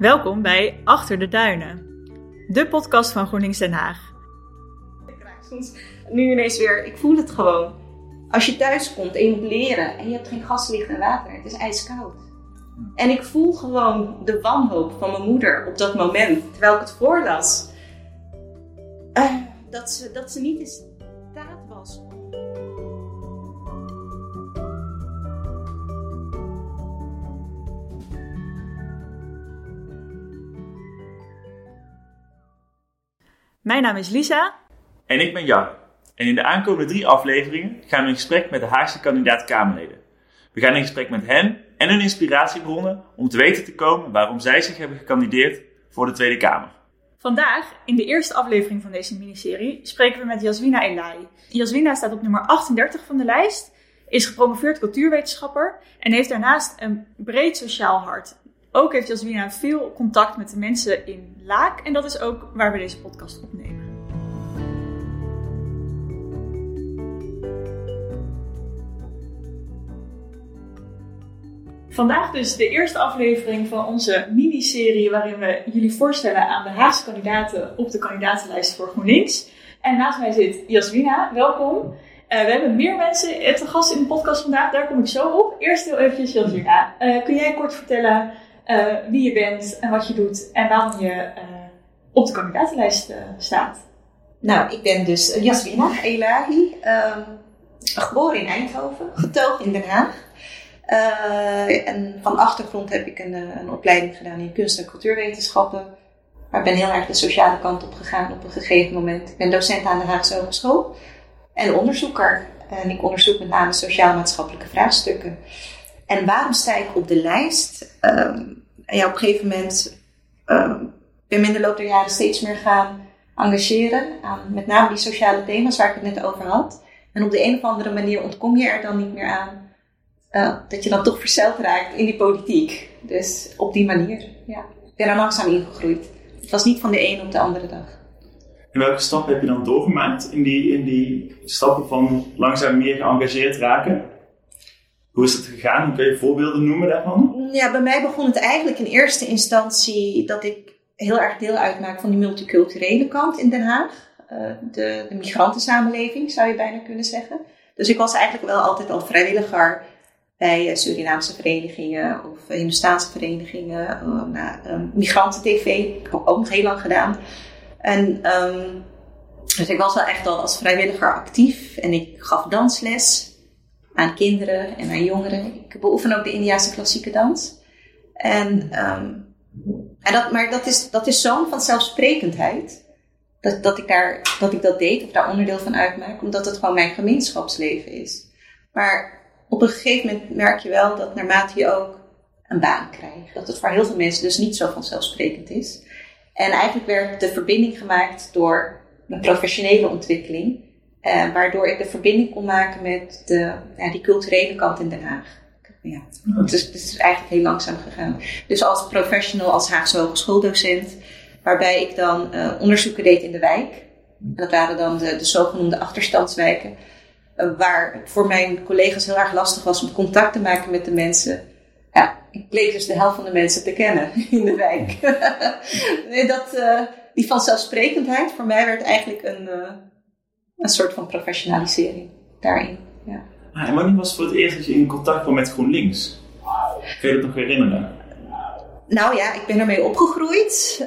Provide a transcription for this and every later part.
Welkom bij Achter de Duinen, de podcast van GroenLinks Den Haag. Ik krijg soms nu ineens weer, ik voel het gewoon. Als je thuis komt en je moet leren en je hebt geen gaslicht en water, het is ijskoud. En ik voel gewoon de wanhoop van mijn moeder op dat moment, terwijl ik het voorlas. Eh, dat, ze, dat ze niet in Mijn naam is Lisa. En ik ben Jan. En in de aankomende drie afleveringen gaan we in gesprek met de Haagse kandidaat Kamerleden. We gaan in gesprek met hen en hun inspiratiebronnen om te weten te komen waarom zij zich hebben gekandideerd voor de Tweede Kamer. Vandaag, in de eerste aflevering van deze miniserie, spreken we met Jaswina Elahi. Jaswina staat op nummer 38 van de lijst, is gepromoveerd cultuurwetenschapper en heeft daarnaast een breed sociaal hart. Ook heeft Jaswina veel contact met de mensen in En dat is ook waar we deze podcast opnemen. Vandaag dus de eerste aflevering van onze miniserie waarin we jullie voorstellen aan de Haagse kandidaten op de kandidatenlijst voor GroenLinks. En naast mij zit Jaswina, welkom. Eh, we hebben meer mensen te gast in de podcast vandaag, daar kom ik zo op. Eerst heel eventjes Jaswina, uh, kun jij kort vertellen uh, wie je bent en wat je doet en waarom je op de kandidatenlijst staat? Nou, ik ben dus Jaswina Elahi, ehm, geboren in Eindhoven, getogen in Den Haag. En van achtergrond heb ik een, een, opleiding gedaan in kunst- en cultuurwetenschappen. Maar ben heel erg de sociale kant op gegaan op een gegeven moment. Ik ben docent aan de Haagse Hogeschool en onderzoeker. En ik onderzoek met name sociaal-maatschappelijke vraagstukken. En waarom sta ik op de lijst? Um, ja, op een gegeven moment um, ben ik in de loop der jaren steeds meer gaan engageren aan met name die sociale thema's waar ik het net over had. En op de een of andere manier ontkom je er dan niet meer aan uh, dat je dan toch verzeild raakt in die politiek. Dus op die manier, ja. Ik ben er langzaam ingegroeid. Het was niet van de ene op de andere dag. En welke stappen heb je dan doorgemaakt in die, in die stappen van langzaam meer geëngageerd raken? Hoe is het gegaan? Kun je voorbeelden noemen daarvan? Ja, bij mij begon het eigenlijk in eerste instantie dat ik heel erg deel uitmaak van die multiculturele kant in Den Haag. Uh, de, de migrantensamenleving zou je bijna kunnen zeggen. Dus ik was eigenlijk wel altijd al vrijwilliger bij eh, Surinaamse verenigingen of Hindustaanse verenigingen. Nou, Migranten-TV heb ik ook nog heel lang gedaan. En um, dus ik was wel echt al als vrijwilliger actief en ik gaf dansles aan kinderen en aan jongeren. Ik beoefen ook de Indiase klassieke dans. En, um, en dat, maar dat is, dat is zo'n vanzelfsprekendheid. Dat, dat, ik daar, dat ik dat deed of daar onderdeel van uitmaak, omdat het gewoon mijn gemeenschapsleven is. Maar op een gegeven moment merk je wel dat naarmate je ook een baan krijgt, dat het voor heel veel mensen dus niet zo vanzelfsprekend is. En eigenlijk werd de verbinding gemaakt door een professionele ontwikkeling, eh, waardoor ik de verbinding kon maken met de, ja, die culturele kant in Den Haag. Ja. Dus het is eigenlijk heel langzaam gegaan. Dus als professional, als Haagse hogeschooldocent, waarbij ik dan uh, onderzoeken deed in de wijk. En dat waren dan de, de zogenoemde achterstandswijken waar het voor mijn collega's heel erg lastig was om contact te maken met de mensen. Ja, ik bleek dus de helft van de mensen te kennen in de wijk. nee, dat, die vanzelfsprekendheid voor mij werd eigenlijk een, een soort van professionalisering daarin. Ja. Ah, en wanneer was het voor het eerst dat je in contact kwam met GroenLinks? Kun je dat nog herinneren? Nou ja, ik ben ermee opgegroeid.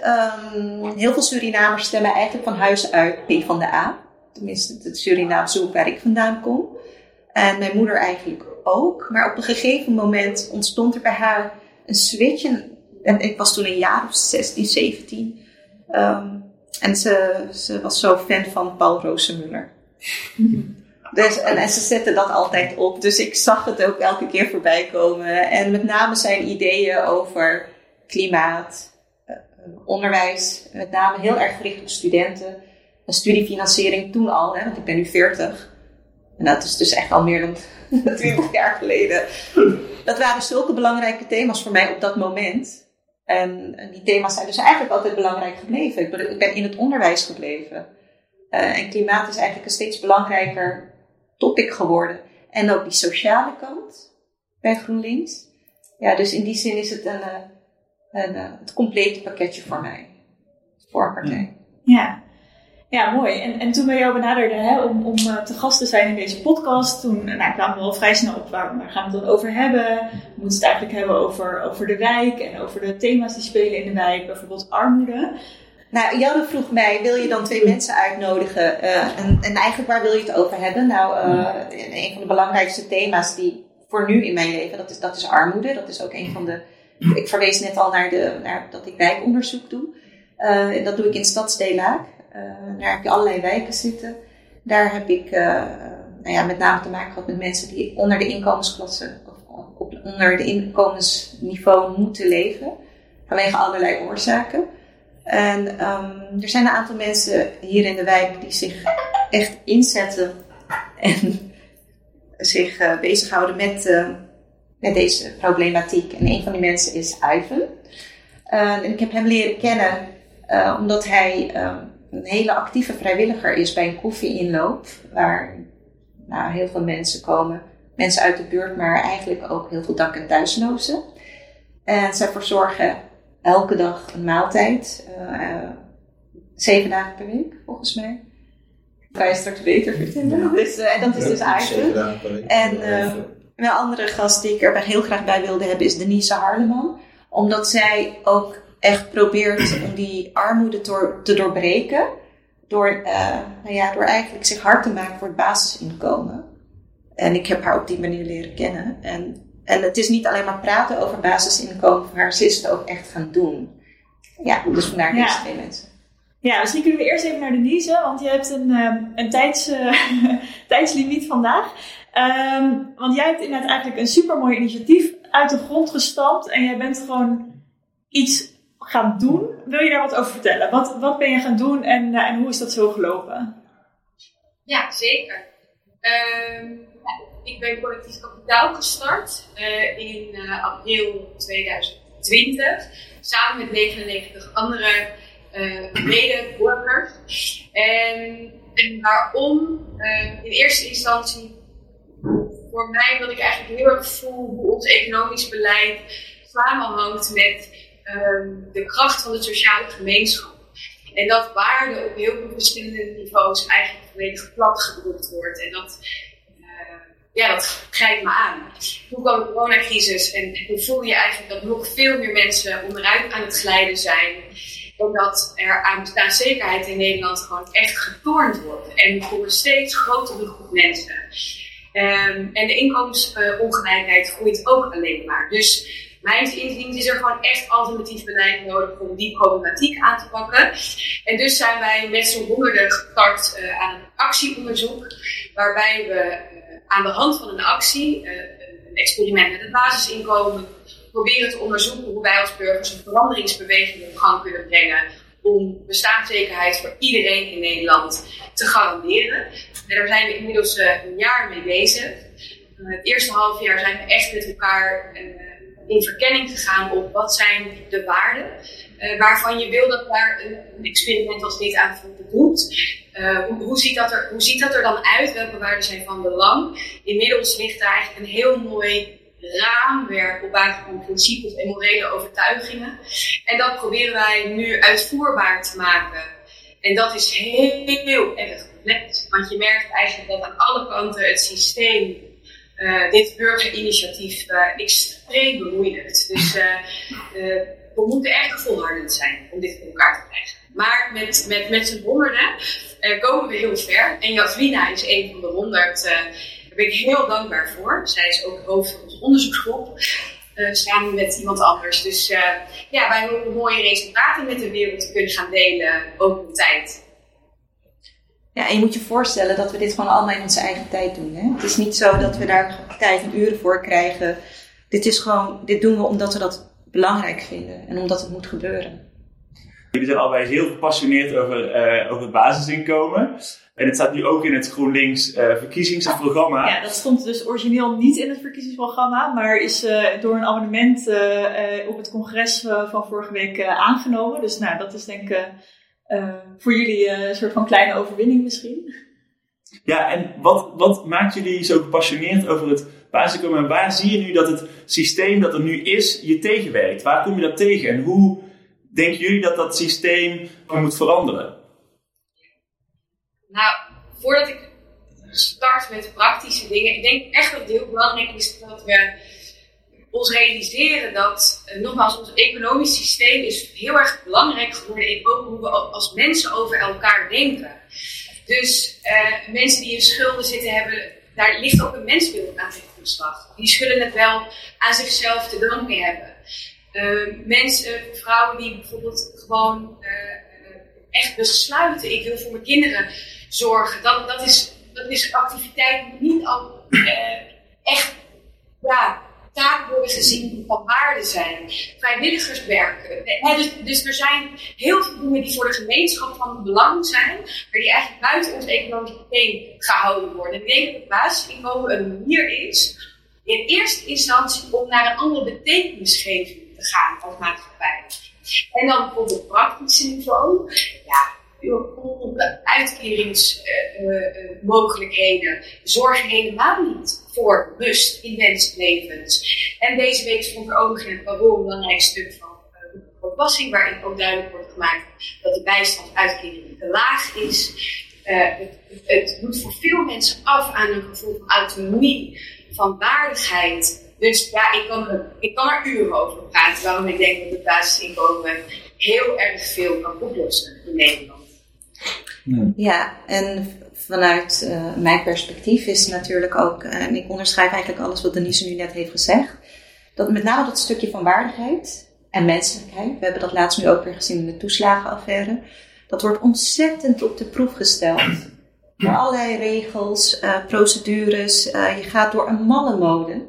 Um, heel veel Surinamers stemmen eigenlijk van huis uit P van de A tenminste het Surinaamse hoek waar ik vandaan kom. En mijn moeder eigenlijk ook. Maar op een gegeven moment ontstond er bij haar een switch. En ik was toen een jaar of 16, 17. Um, en ze, ze was zo fan van Paul Rosemuller. Dus, en, en, ze zette dat altijd op. Dus ik zag het ook elke keer voorbij komen. En met name zijn ideeën over klimaat, uh, onderwijs. Met name heel erg gericht op studenten een studiefinanciering toen al, hè, want ik ben nu 40. En dat is dus echt al meer dan 20 jaar geleden. Dat waren zulke belangrijke thema's voor mij op dat moment. En, die thema's zijn dus eigenlijk altijd belangrijk gebleven. Ik ben, in het onderwijs gebleven. Uh, en klimaat is eigenlijk een steeds belangrijker topic geworden. En ook die sociale kant bij GroenLinks. Ja, dus in die zin is het een, uh, En, eh, het complete pakketje voor mij. Voor een partij. Ja, mooi. En, en toen we jou benaderden hè, om, om uh, te gast te zijn in deze podcast, toen nou, kwamen we al vrij snel op waar, waar gaan we het dan over hebben. We moeten het eigenlijk hebben over, over de wijk en over de thema's die spelen in de wijk, bijvoorbeeld armoede. Nou, Janne vroeg mij, wil je dan twee mensen uitnodigen? Uh, en, en, eigenlijk waar wil je het over hebben? Nou, uh, een van de belangrijkste thema's die voor nu in mijn leven, dat is, dat is armoede. Dat is ook een van de, ik verwees net al naar, de, naar dat ik wijkonderzoek doe. Uh, dat doe ik in Stadsdelaak. Daar heb je allerlei wijken zitten. Daar heb ik nou ja, met name te maken gehad met mensen die onder de inkomensklasse, of op, onder de inkomensniveau moeten leven. Vanwege allerlei oorzaken. En um, er zijn een aantal mensen hier in de wijk die zich echt inzetten en zich uh, bezighouden met, uh, met deze problematiek. En een van die mensen is Ivan. Uh, en ik heb hem leren kennen omdat hij een hele actieve vrijwilliger is bij een koffieinloop, waar nou, heel veel mensen komen. Mensen uit de buurt, maar eigenlijk ook heel veel dak- en thuislozen. En zij verzorgen elke dag een maaltijd. Uh, zeven dagen per week, volgens mij. Kan je straks beter vertellen. Ja. Dus, uh, dat is dus eigenlijk. En uh, een andere gast die ik er heel graag bij wilde hebben is Denise Harleman. Omdat zij ook echt probeert om die armoede door, te doorbreken. Door, nou ja, door eigenlijk zich hard te maken voor het basisinkomen. En ik heb haar op die manier leren kennen. En en het is niet alleen maar praten over basisinkomen haar, ze is het ook echt gaan doen. Ja, dus vandaar deze twee mensen. Ja, misschien kunnen we eerst even naar Denise, want je hebt een, um, een tijds, uh, tijdslimiet vandaag. Um, want jij hebt inderdaad eigenlijk een supermooi initiatief uit de grond gestampt en jij bent gewoon iets gaan doen. Wil je daar wat over vertellen? Wat, wat ben je gaan doen en, uh, en hoe is dat zo gelopen? Ja, zeker. Um, ik ben collectief kapitaal gestart uh, in uh, april 2020. Samen met 99 andere uh, medeburgers. En, en waarom? in eerste instantie voor mij wat ik eigenlijk heel erg voel hoe ons economisch beleid samenhangt met um, de kracht van de sociale gemeenschap. En dat waarde op heel veel verschillende niveaus eigenlijk volledig platgedrukt wordt. En dat ja, dat grijpt me aan. Hoe kwam de coronacrisis en hoe voel je eigenlijk dat nog veel meer mensen onderuit aan het glijden zijn? Omdat er aan bestaanszekerheid in Nederland gewoon echt getornd wordt. En voor een steeds grotere groep mensen. Um, en de inkomensongelijkheid groeit ook alleen maar. Dus mijn inziens is er gewoon echt alternatief beleid nodig om die problematiek aan te pakken. En dus zijn wij met zo'n honderden gestart uh, aan een actieonderzoek. Waarbij we aan de hand van een actie, eh, een experiment met het basisinkomen, proberen te onderzoeken hoe wij als burgers een veranderingsbeweging op gang kunnen brengen om bestaanszekerheid voor iedereen in Nederland te garanderen. En daar zijn we inmiddels een jaar mee bezig. Het eerste half jaar zijn we echt met elkaar in verkenning gegaan op wat zijn de waarden waarvan je wil dat daar een experiment als dit aan doet. Uh, hoe, hoe, ziet dat er, hoe ziet dat er dan uit? Welke waarden zijn van belang? Inmiddels ligt daar eigenlijk een heel mooi raamwerk op basis van principes en morele overtuigingen. En dat proberen wij nu uitvoerbaar te maken. En dat is heel erg complex. Want je merkt eigenlijk dat aan alle kanten het systeem uh, dit burgerinitiatief uh, extreem bemoeilijkt. Dus we moeten echt volhardend zijn om dit voor elkaar te krijgen. Maar met, met, met z'n honderden komen we heel ver. En Jaswina is een van de honderd. Daar ben ik heel dankbaar voor. Zij is ook hoofd van onze onderzoeksgroep. Uh, samen met iemand anders. Dus ja, wij hopen mooie resultaten met de wereld te kunnen gaan delen, ook in tijd. Ja, en je moet je voorstellen dat we dit gewoon allemaal in onze eigen tijd doen. Hè? Het is niet zo dat we daar tijd en uren voor krijgen. Dit, is gewoon, dit doen we omdat we dat belangrijk vinden en omdat het moet gebeuren. Jullie zijn allebei heel gepassioneerd over, uh, over het basisinkomen. En het staat nu ook in het GroenLinks uh, verkiezingsprogramma. Ja, dat stond dus origineel niet in het verkiezingsprogramma, maar is uh, door een amendement op het congres van vorige week aangenomen. Dus nou, dat is denk ik voor jullie een soort van kleine overwinning misschien. Ja, en wat, wat maakt jullie zo gepassioneerd over het komen. En waar zie je nu dat het systeem dat er nu is je tegenwerkt? Waar kom je dat tegen? En hoe denken jullie dat dat systeem moet veranderen? Nou, voordat ik start met praktische dingen, ik denk echt dat het heel belangrijk is dat we ons realiseren dat, uh, nogmaals, ons economisch systeem is heel erg belangrijk geworden in ook hoe we als mensen over elkaar denken. Dus uh, mensen die in schulden zitten hebben, daar ligt ook een mensbeeld aan ten grondslag. Die zullen het wel aan zichzelf te danken hebben. Uh, mensen, vrouwen die bijvoorbeeld gewoon echt besluiten, ik wil voor mijn kinderen zorgen. Dat, dat, is, dat is activiteit die niet al echt ja, taken worden gezien van waarde zijn. Vrijwilligerswerk. Dus, dus er zijn heel veel dingen die voor de gemeenschap van belang zijn, maar die eigenlijk buiten ons economisch systeem gehouden worden. Ik denk dat het basisinkomen een manier is, in eerste instantie, om naar een andere betekenisgeving te gaan als maatschappij. En dan op het praktische niveau. Ja, uitkeringsmogelijkheden uh, uh, zorgen helemaal niet voor rust in mensenlevens. En deze week stond er ook nog parool een belangrijk stuk van uh, toepassing, waarin ook duidelijk wordt gemaakt dat de bijstandsuitkering te laag is. Het, het doet voor veel mensen af aan een gevoel van autonomie, van waardigheid. Dus ja, ik kan, ik kan er uren over praten waarom ik denk dat het basisinkomen heel erg veel kan oplossen in Nederland. Ja, en vanuit uh, mijn perspectief is natuurlijk ook, uh, en ik onderschrijf eigenlijk alles wat Denise nu net heeft gezegd, dat met name dat stukje van waardigheid en menselijkheid, we hebben dat laatst nu ook weer gezien in de toeslagenaffaire, dat wordt ontzettend op de proef gesteld. Door allerlei regels, uh, procedures, je gaat door een mannenmode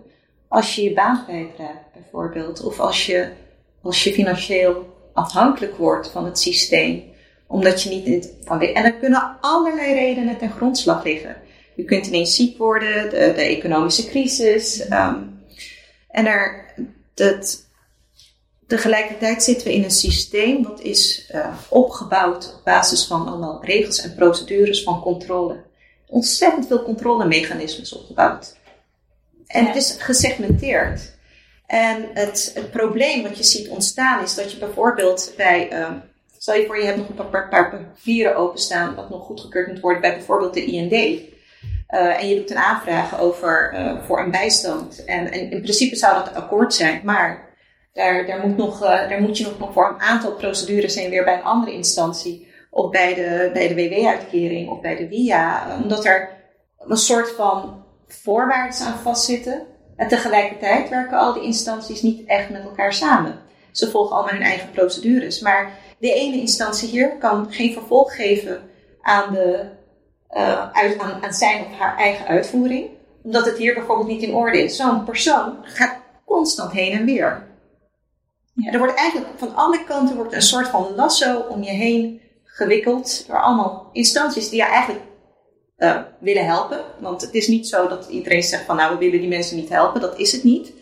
als je je baan kwijtraakt bijvoorbeeld, of als je, als je financieel afhankelijk wordt van het systeem omdat je niet in van. En er kunnen allerlei redenen ten grondslag liggen. Je kunt ineens ziek worden, de, de economische crisis. Um, en er, dat, tegelijkertijd zitten we in een systeem dat is uh, opgebouwd op basis van allemaal regels en procedures van controle. Ontzettend veel controlemechanismes opgebouwd. En het is gesegmenteerd. En het, het probleem wat je ziet ontstaan is dat je bijvoorbeeld bij. Uh, Stel je voor, je hebt nog een paar, paar papieren openstaan wat nog goedgekeurd moet worden bij bijvoorbeeld de IND. Uh, en je doet een aanvraag over, uh, voor een bijstand. En, en, in principe zou dat akkoord zijn, maar daar, daar, moet, nog, uh, daar moet je nog, voor een aantal procedures heen weer bij een andere instantie. Of bij de, bij de WW-uitkering of bij de WIA. Omdat er een soort van voorwaarden aan vastzitten. En tegelijkertijd werken al die instanties niet echt met elkaar samen. Ze volgen allemaal hun eigen procedures. Maar de ene instantie hier kan geen vervolg geven aan, de, uh, uit, aan, aan zijn of haar eigen uitvoering, omdat het hier bijvoorbeeld niet in orde is. Zo'n persoon gaat constant heen en weer. Ja, er wordt eigenlijk van alle kanten wordt een soort van lasso om je heen gewikkeld door allemaal instanties die je eigenlijk uh, willen helpen. Want het is niet zo dat iedereen zegt van nou we willen die mensen niet helpen, dat is het niet.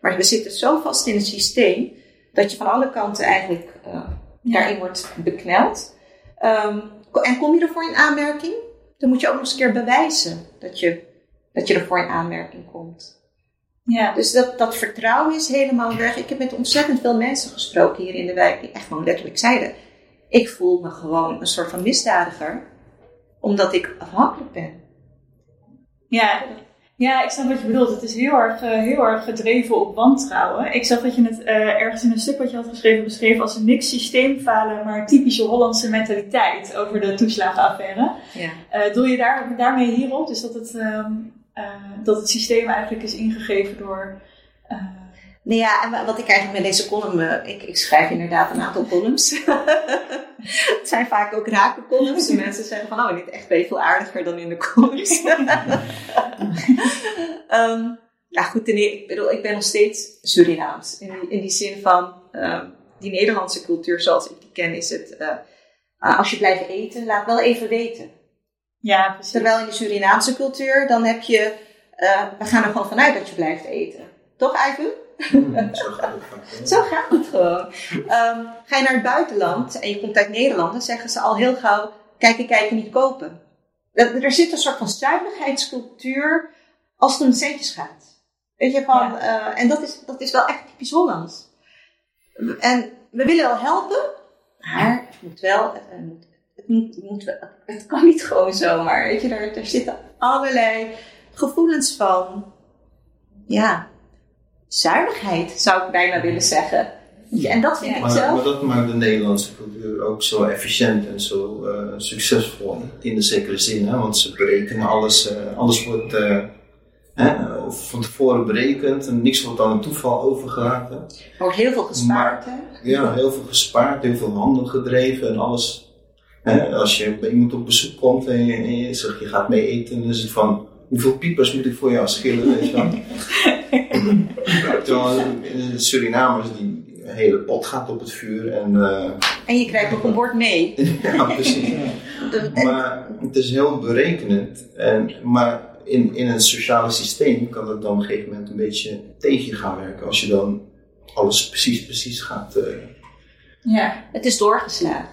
Maar we zitten zo vast in het systeem dat je van alle kanten eigenlijk uh, daarin wordt bekneld. Um, en kom je ervoor in aanmerking, dan moet je ook nog eens een keer bewijzen dat je, dat je ervoor in aanmerking komt. Ja. Dus dat, dat vertrouwen is helemaal weg. Ik heb met ontzettend veel mensen gesproken hier in de wijk die echt gewoon letterlijk zeiden: Ik voel me gewoon een soort van misdadiger, omdat ik afhankelijk ben. Ja, ja, ik snap wat je bedoelt. Het is heel erg, uh, heel erg gedreven op wantrouwen. Ik zag dat je het uh, ergens in een stuk wat je had geschreven beschreef als een niks systeemfalen, maar typische Hollandse mentaliteit over de toeslagenaffaire. Ja. Uh, doe je daar, daarmee hierop? Dus dat het, um, dat het systeem eigenlijk is ingegeven door nou ja, en wat ik eigenlijk met deze column, uh, ik, ik, schrijf inderdaad een aantal columns. het zijn vaak ook rake columns. De mensen zeggen van, oh, dit echt veel aardiger dan in de columns. um, ja, goed, ik bedoel, ik ben nog steeds Surinaams. In, in die zin van, um, die Nederlandse cultuur zoals ik die ken, is het, uh, als je blijft eten, laat wel even weten. Ja, precies. Terwijl in de Surinaamse cultuur, dan heb je, uh, we gaan er gewoon vanuit dat je blijft eten. Toch, Ivan? Zo gaat het, Zo gaat het gewoon. Um, ga je naar het buitenland en je komt uit Nederland, dan zeggen ze al heel gauw: kijken, kijken, niet kopen. Er zit een soort van zuinigheidscultuur als het om centjes gaat. Weet je, van, eh, en dat is, dat is wel echt typisch Hollands. En we willen wel helpen, maar het moet wel, het, moet, het, moet, het, moet wel- het kan niet gewoon zomaar. Weet je, er, er zitten allerlei gevoelens van, ja, zuinigheid zou ik bijna willen zeggen. En dat vind Ja. ik Maar, zelf. maar dat maakt de Nederlandse cultuur ook zo efficiënt en zo eh, succesvol in de zekere zin. Hè? Want ze berekenen alles, eh, alles wordt eh, hè, van tevoren berekend en niks wordt aan een toeval overgelaten. Er wordt heel veel gespaard, hè? Ja, heel veel gespaard, heel veel handel gedreven en alles. Hè? Als je bij iemand op bezoek komt en je, en je zegt je gaat mee eten, dan is het van hoeveel piepers moet ik voor jou schillen, weet je wel. Terwijl in de Surinamers die een hele pot gaat op het vuur en eh, En je krijgt nog een bord mee. ja, precies. Maar het is heel berekenend. En, maar in, in een sociale systeem kan het dan op een gegeven moment een beetje tegen je gaan werken. Als je dan alles precies, precies gaat. eh, Ja. het is doorgeslagen.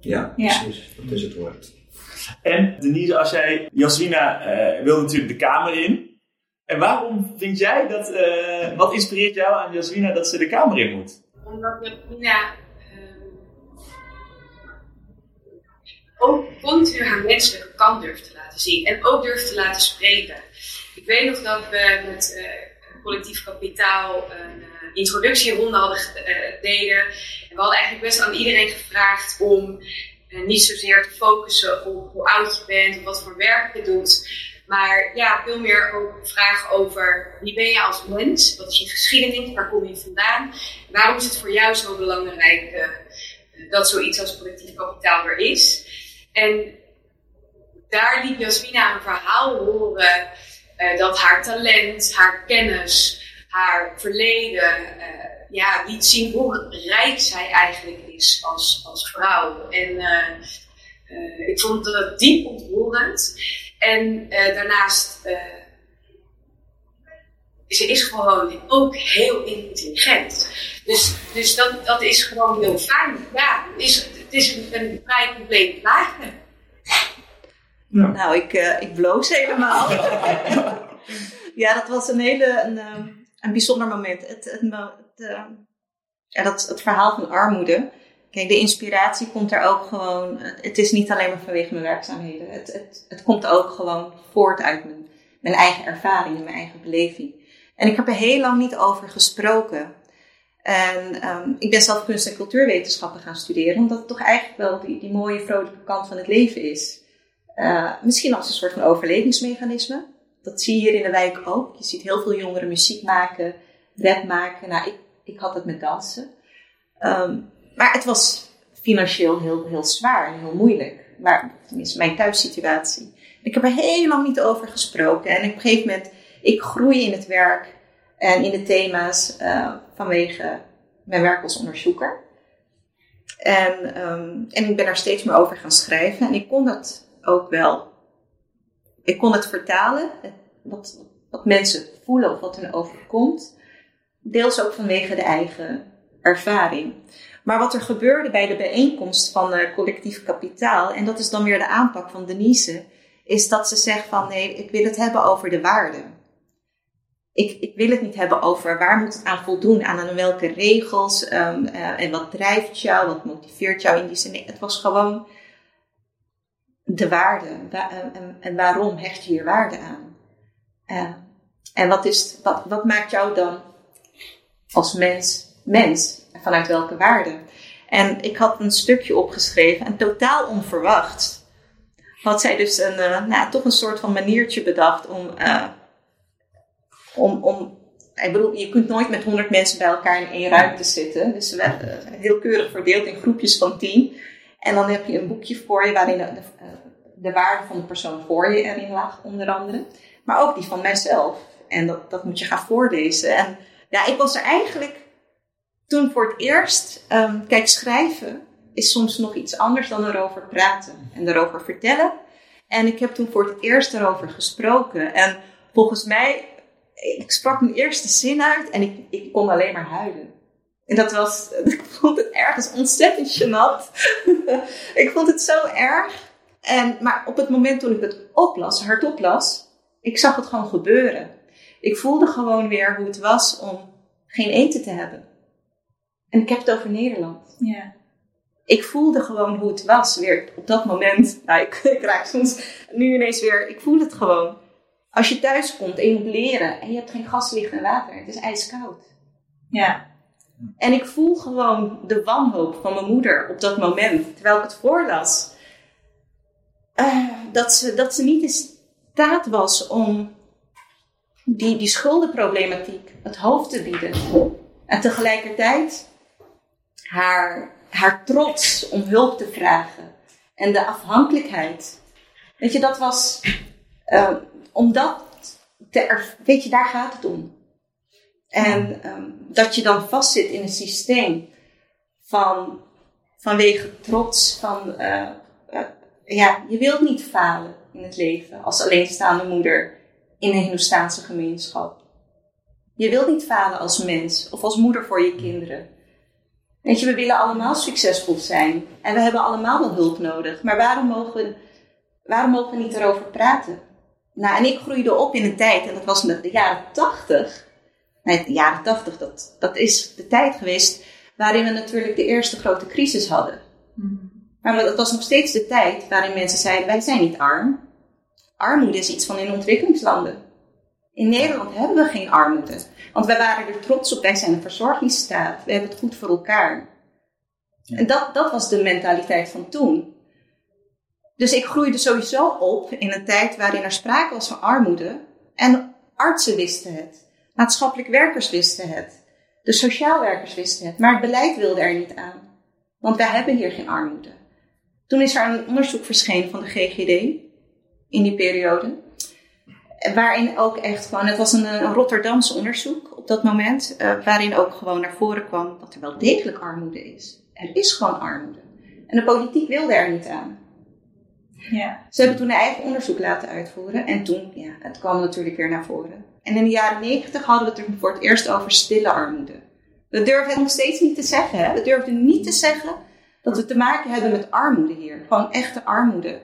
ja, Ja. precies. Dat is het woord. En Denise, als jij, Jasmina eh, wil natuurlijk de kamer in. En waarom vind jij dat, eh, wat inspireert jou aan Jasmina dat ze de kamer in moet? Omdat Nina ehm, ook continu haar menselijke kant durft te laten zien. En ook durft te laten spreken. Ik weet nog dat we met eh, collectief kapitaal een eh, introductieronde hadden deden. En we hadden eigenlijk best aan iedereen gevraagd om niet zozeer te focussen op hoe oud je bent of wat voor werk je doet. Maar ja, veel meer ook vragen over wie ben je als mens? Wat is je geschiedenis? Waar kom je vandaan? Waarom is het voor jou zo belangrijk eh, dat zoiets als collectief kapitaal er is? En daar liet Jasmina een verhaal horen eh, dat haar talent, haar kennis, haar verleden eh, ja, liet zien hoe rijk zij eigenlijk is als, als vrouw. En ik vond dat diep ontroerend. En eh, daarnaast, eh, ze is gewoon ook heel intelligent. Dus, dus dat, dat is gewoon heel fijn. Ja, het is, het is een, een vrij compleet plaatje. Nou, ik, eh, ik bloos helemaal. ja, dat was een hele een, eh, een bijzonder moment. Het, het, eh, ja, dat, het verhaal van armoede. Kijk, de inspiratie komt er ook gewoon. Het, het is niet alleen maar vanwege mijn werkzaamheden. Het, het, het komt ook gewoon voort uit mijn, mijn eigen ervaring en mijn eigen beleving. En ik heb er heel lang niet over gesproken. En ehm, ik ben zelf kunst- en cultuurwetenschappen gaan studeren, omdat het toch eigenlijk wel die, die mooie, vrolijke kant van het leven is. Uh, misschien als een soort van overlevingsmechanisme. Dat zie je hier in de wijk ook. Je ziet heel veel jongeren muziek maken, rap maken. Nou, ik, ik had het met dansen. Um, maar het was financieel heel, heel zwaar en heel moeilijk. Maar tenminste, mijn thuissituatie. Ik heb er lang niet over gesproken. En op een gegeven moment, ik groei in het werk en in de thema's uh, vanwege mijn werk als onderzoeker. En, um, en ik ben daar steeds meer over gaan schrijven. En ik kon dat ook wel. Ik kon het vertalen, wat, wat mensen voelen of wat hun overkomt. Deels ook vanwege de eigen ervaring. Maar wat er gebeurde bij de bijeenkomst van uh, collectief kapitaal, en dat is dan weer de aanpak van Denise, is dat ze zegt van nee, ik wil het hebben over de waarden. Ik, ik wil het niet hebben over waar moet het aan voldoen, aan, welke regels um, uh, en wat drijft jou, wat motiveert jou in die zin. Nee, het was gewoon de waarde wa en, waarom hecht je hier waarde aan. Uh, en wat, is, wat maakt jou dan als mens mens? Vanuit welke waarde? En ik had een stukje opgeschreven en totaal onverwacht had zij dus een, uh, nou, toch een soort van maniertje bedacht om, uh, om, om ik bedoel, je kunt nooit met honderd mensen bij elkaar in één ruimte zitten. Dus we werden heel keurig verdeeld in groepjes van tien. En dan heb je een boekje voor je waarin de, de, de waarde van de persoon voor je erin lag, onder andere. Maar ook die van mijzelf. En dat, dat moet je gaan voorlezen. En ja, ik was er eigenlijk toen voor het eerst, um, kijk, schrijven is soms nog iets anders dan erover praten en erover vertellen. En ik heb toen voor het eerst erover gesproken. En volgens mij, ik sprak mijn eerste zin uit en ik, ik kon alleen maar huilen. En dat was, ik vond het ergens ontzettend gênant. ik vond het zo erg. En, maar op het moment toen ik het oplas, hardop las, ik zag het gewoon gebeuren. Ik voelde gewoon weer hoe het was om geen eten te hebben. En ik heb het over Nederland. Ja. Ik voelde gewoon hoe het was weer op dat moment. Nou, ik, ik raak soms nu ineens weer. Ik voel het gewoon. Als je thuis komt en je moet leren en je hebt geen gas, licht en water. Het is ijskoud. Ja. En ik voel gewoon de wanhoop van mijn moeder op dat moment, terwijl ik het voorlas. Eh, dat, ze, dat ze niet in staat was om die, die schuldenproblematiek het hoofd te bieden. En tegelijkertijd haar, haar trots om hulp te vragen. En de afhankelijkheid. Weet je, dat was. Uh, om dat te. Weet je, daar gaat het om. En um, dat je dan vastzit in een systeem van, vanwege trots, van uh, uh, ja, je wilt niet falen in het leven als alleenstaande moeder in een Hindoestaanse gemeenschap. Je wilt niet falen als mens of als moeder voor je kinderen. Weet je, we willen allemaal succesvol zijn en we hebben allemaal wel hulp nodig. Maar waarom mogen we, waarom mogen we niet erover praten? Nou, en ik groeide op in een tijd, en dat was in de jaren tachtig. Nee, de jaren tachtig, dat, dat is de tijd geweest waarin we natuurlijk de eerste grote crisis hadden. Mm. Maar dat was nog steeds de tijd waarin mensen zeiden: wij zijn niet arm. Armoede is iets van in ontwikkelingslanden. In Nederland hebben we geen armoede. Want wij waren er trots op, wij zijn een verzorgingsstaat. We hebben het goed voor elkaar. Ja. En dat, dat was de mentaliteit van toen. Dus ik groeide sowieso op in een tijd waarin er sprake was van armoede. En artsen wisten het. Maatschappelijk werkers wisten het. De sociaal werkers wisten het. Maar het beleid wilde er niet aan. Want wij hebben hier geen armoede. Toen is er een onderzoek verschenen van de GGD in die periode. Waarin ook echt gewoon, het was een, een Rotterdamse onderzoek op dat moment, uh, waarin ook gewoon naar voren kwam dat er wel degelijk armoede is. Er is gewoon armoede. En de politiek wilde er niet aan. Ja. Ze hebben toen een eigen onderzoek laten uitvoeren en toen, ja, het kwam natuurlijk weer naar voren. En in de jaren negentig hadden we het er voor het eerst over stille armoede. We durven het nog steeds niet te zeggen. Hè? We durfden niet te zeggen dat we te maken hebben met armoede hier. Gewoon echte armoede.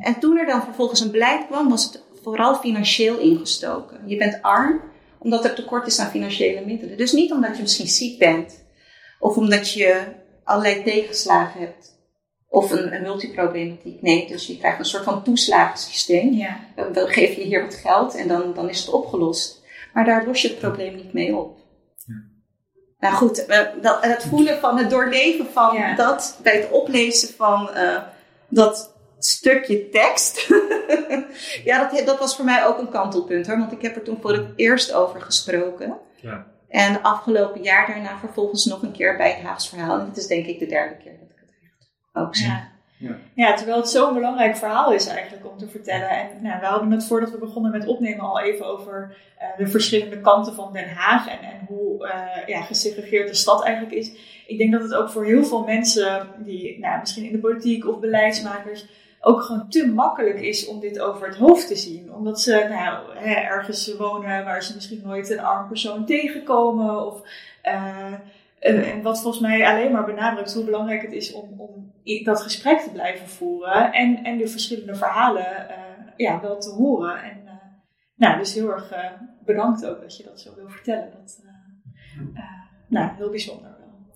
En toen er dan vervolgens een beleid kwam, was het vooral financieel ingestoken. Je bent arm omdat er tekort is aan financiële middelen. Dus niet omdat je misschien ziek bent of omdat je allerlei tegenslagen hebt of een, een multiproblematiek. Nee, dus je krijgt een soort van toeslagensysteem. Ja. Dan geef je hier wat geld en dan, dan is het opgelost. Maar daar los je het probleem niet mee op. Nou goed, dat, het voelen van het doorleven van Ja. dat bij het oplezen van eh, dat stukje tekst. ja, dat, dat was voor mij ook een kantelpunt hoor, want ik heb er toen voor het eerst over gesproken. Ja. En afgelopen jaar daarna vervolgens nog een keer bij het Haags verhaal. En dit is denk ik de derde keer dat ik het echt ook zeg. Ja. Ja. Ja, terwijl het zo'n belangrijk verhaal is eigenlijk om te vertellen. En nou, we hadden het voordat we begonnen met opnemen al even over eh, de verschillende kanten van Den Haag en, en hoe eh, ja, gesegregeerd de stad eigenlijk is. Ik denk dat het ook voor heel veel mensen die nou, misschien in de politiek of beleidsmakers ook gewoon te makkelijk is om dit over het hoofd te zien. Omdat ze nou, hè, ergens wonen waar ze misschien nooit een arm persoon tegenkomen of... eh, en, wat volgens mij alleen maar benadrukt hoe belangrijk het is om, om dat gesprek te blijven voeren en, en de verschillende verhalen eh, ja, wel te horen. En eh, nou, dus heel erg bedankt ook dat je dat zo wil vertellen. Dat, nou, heel bijzonder wel.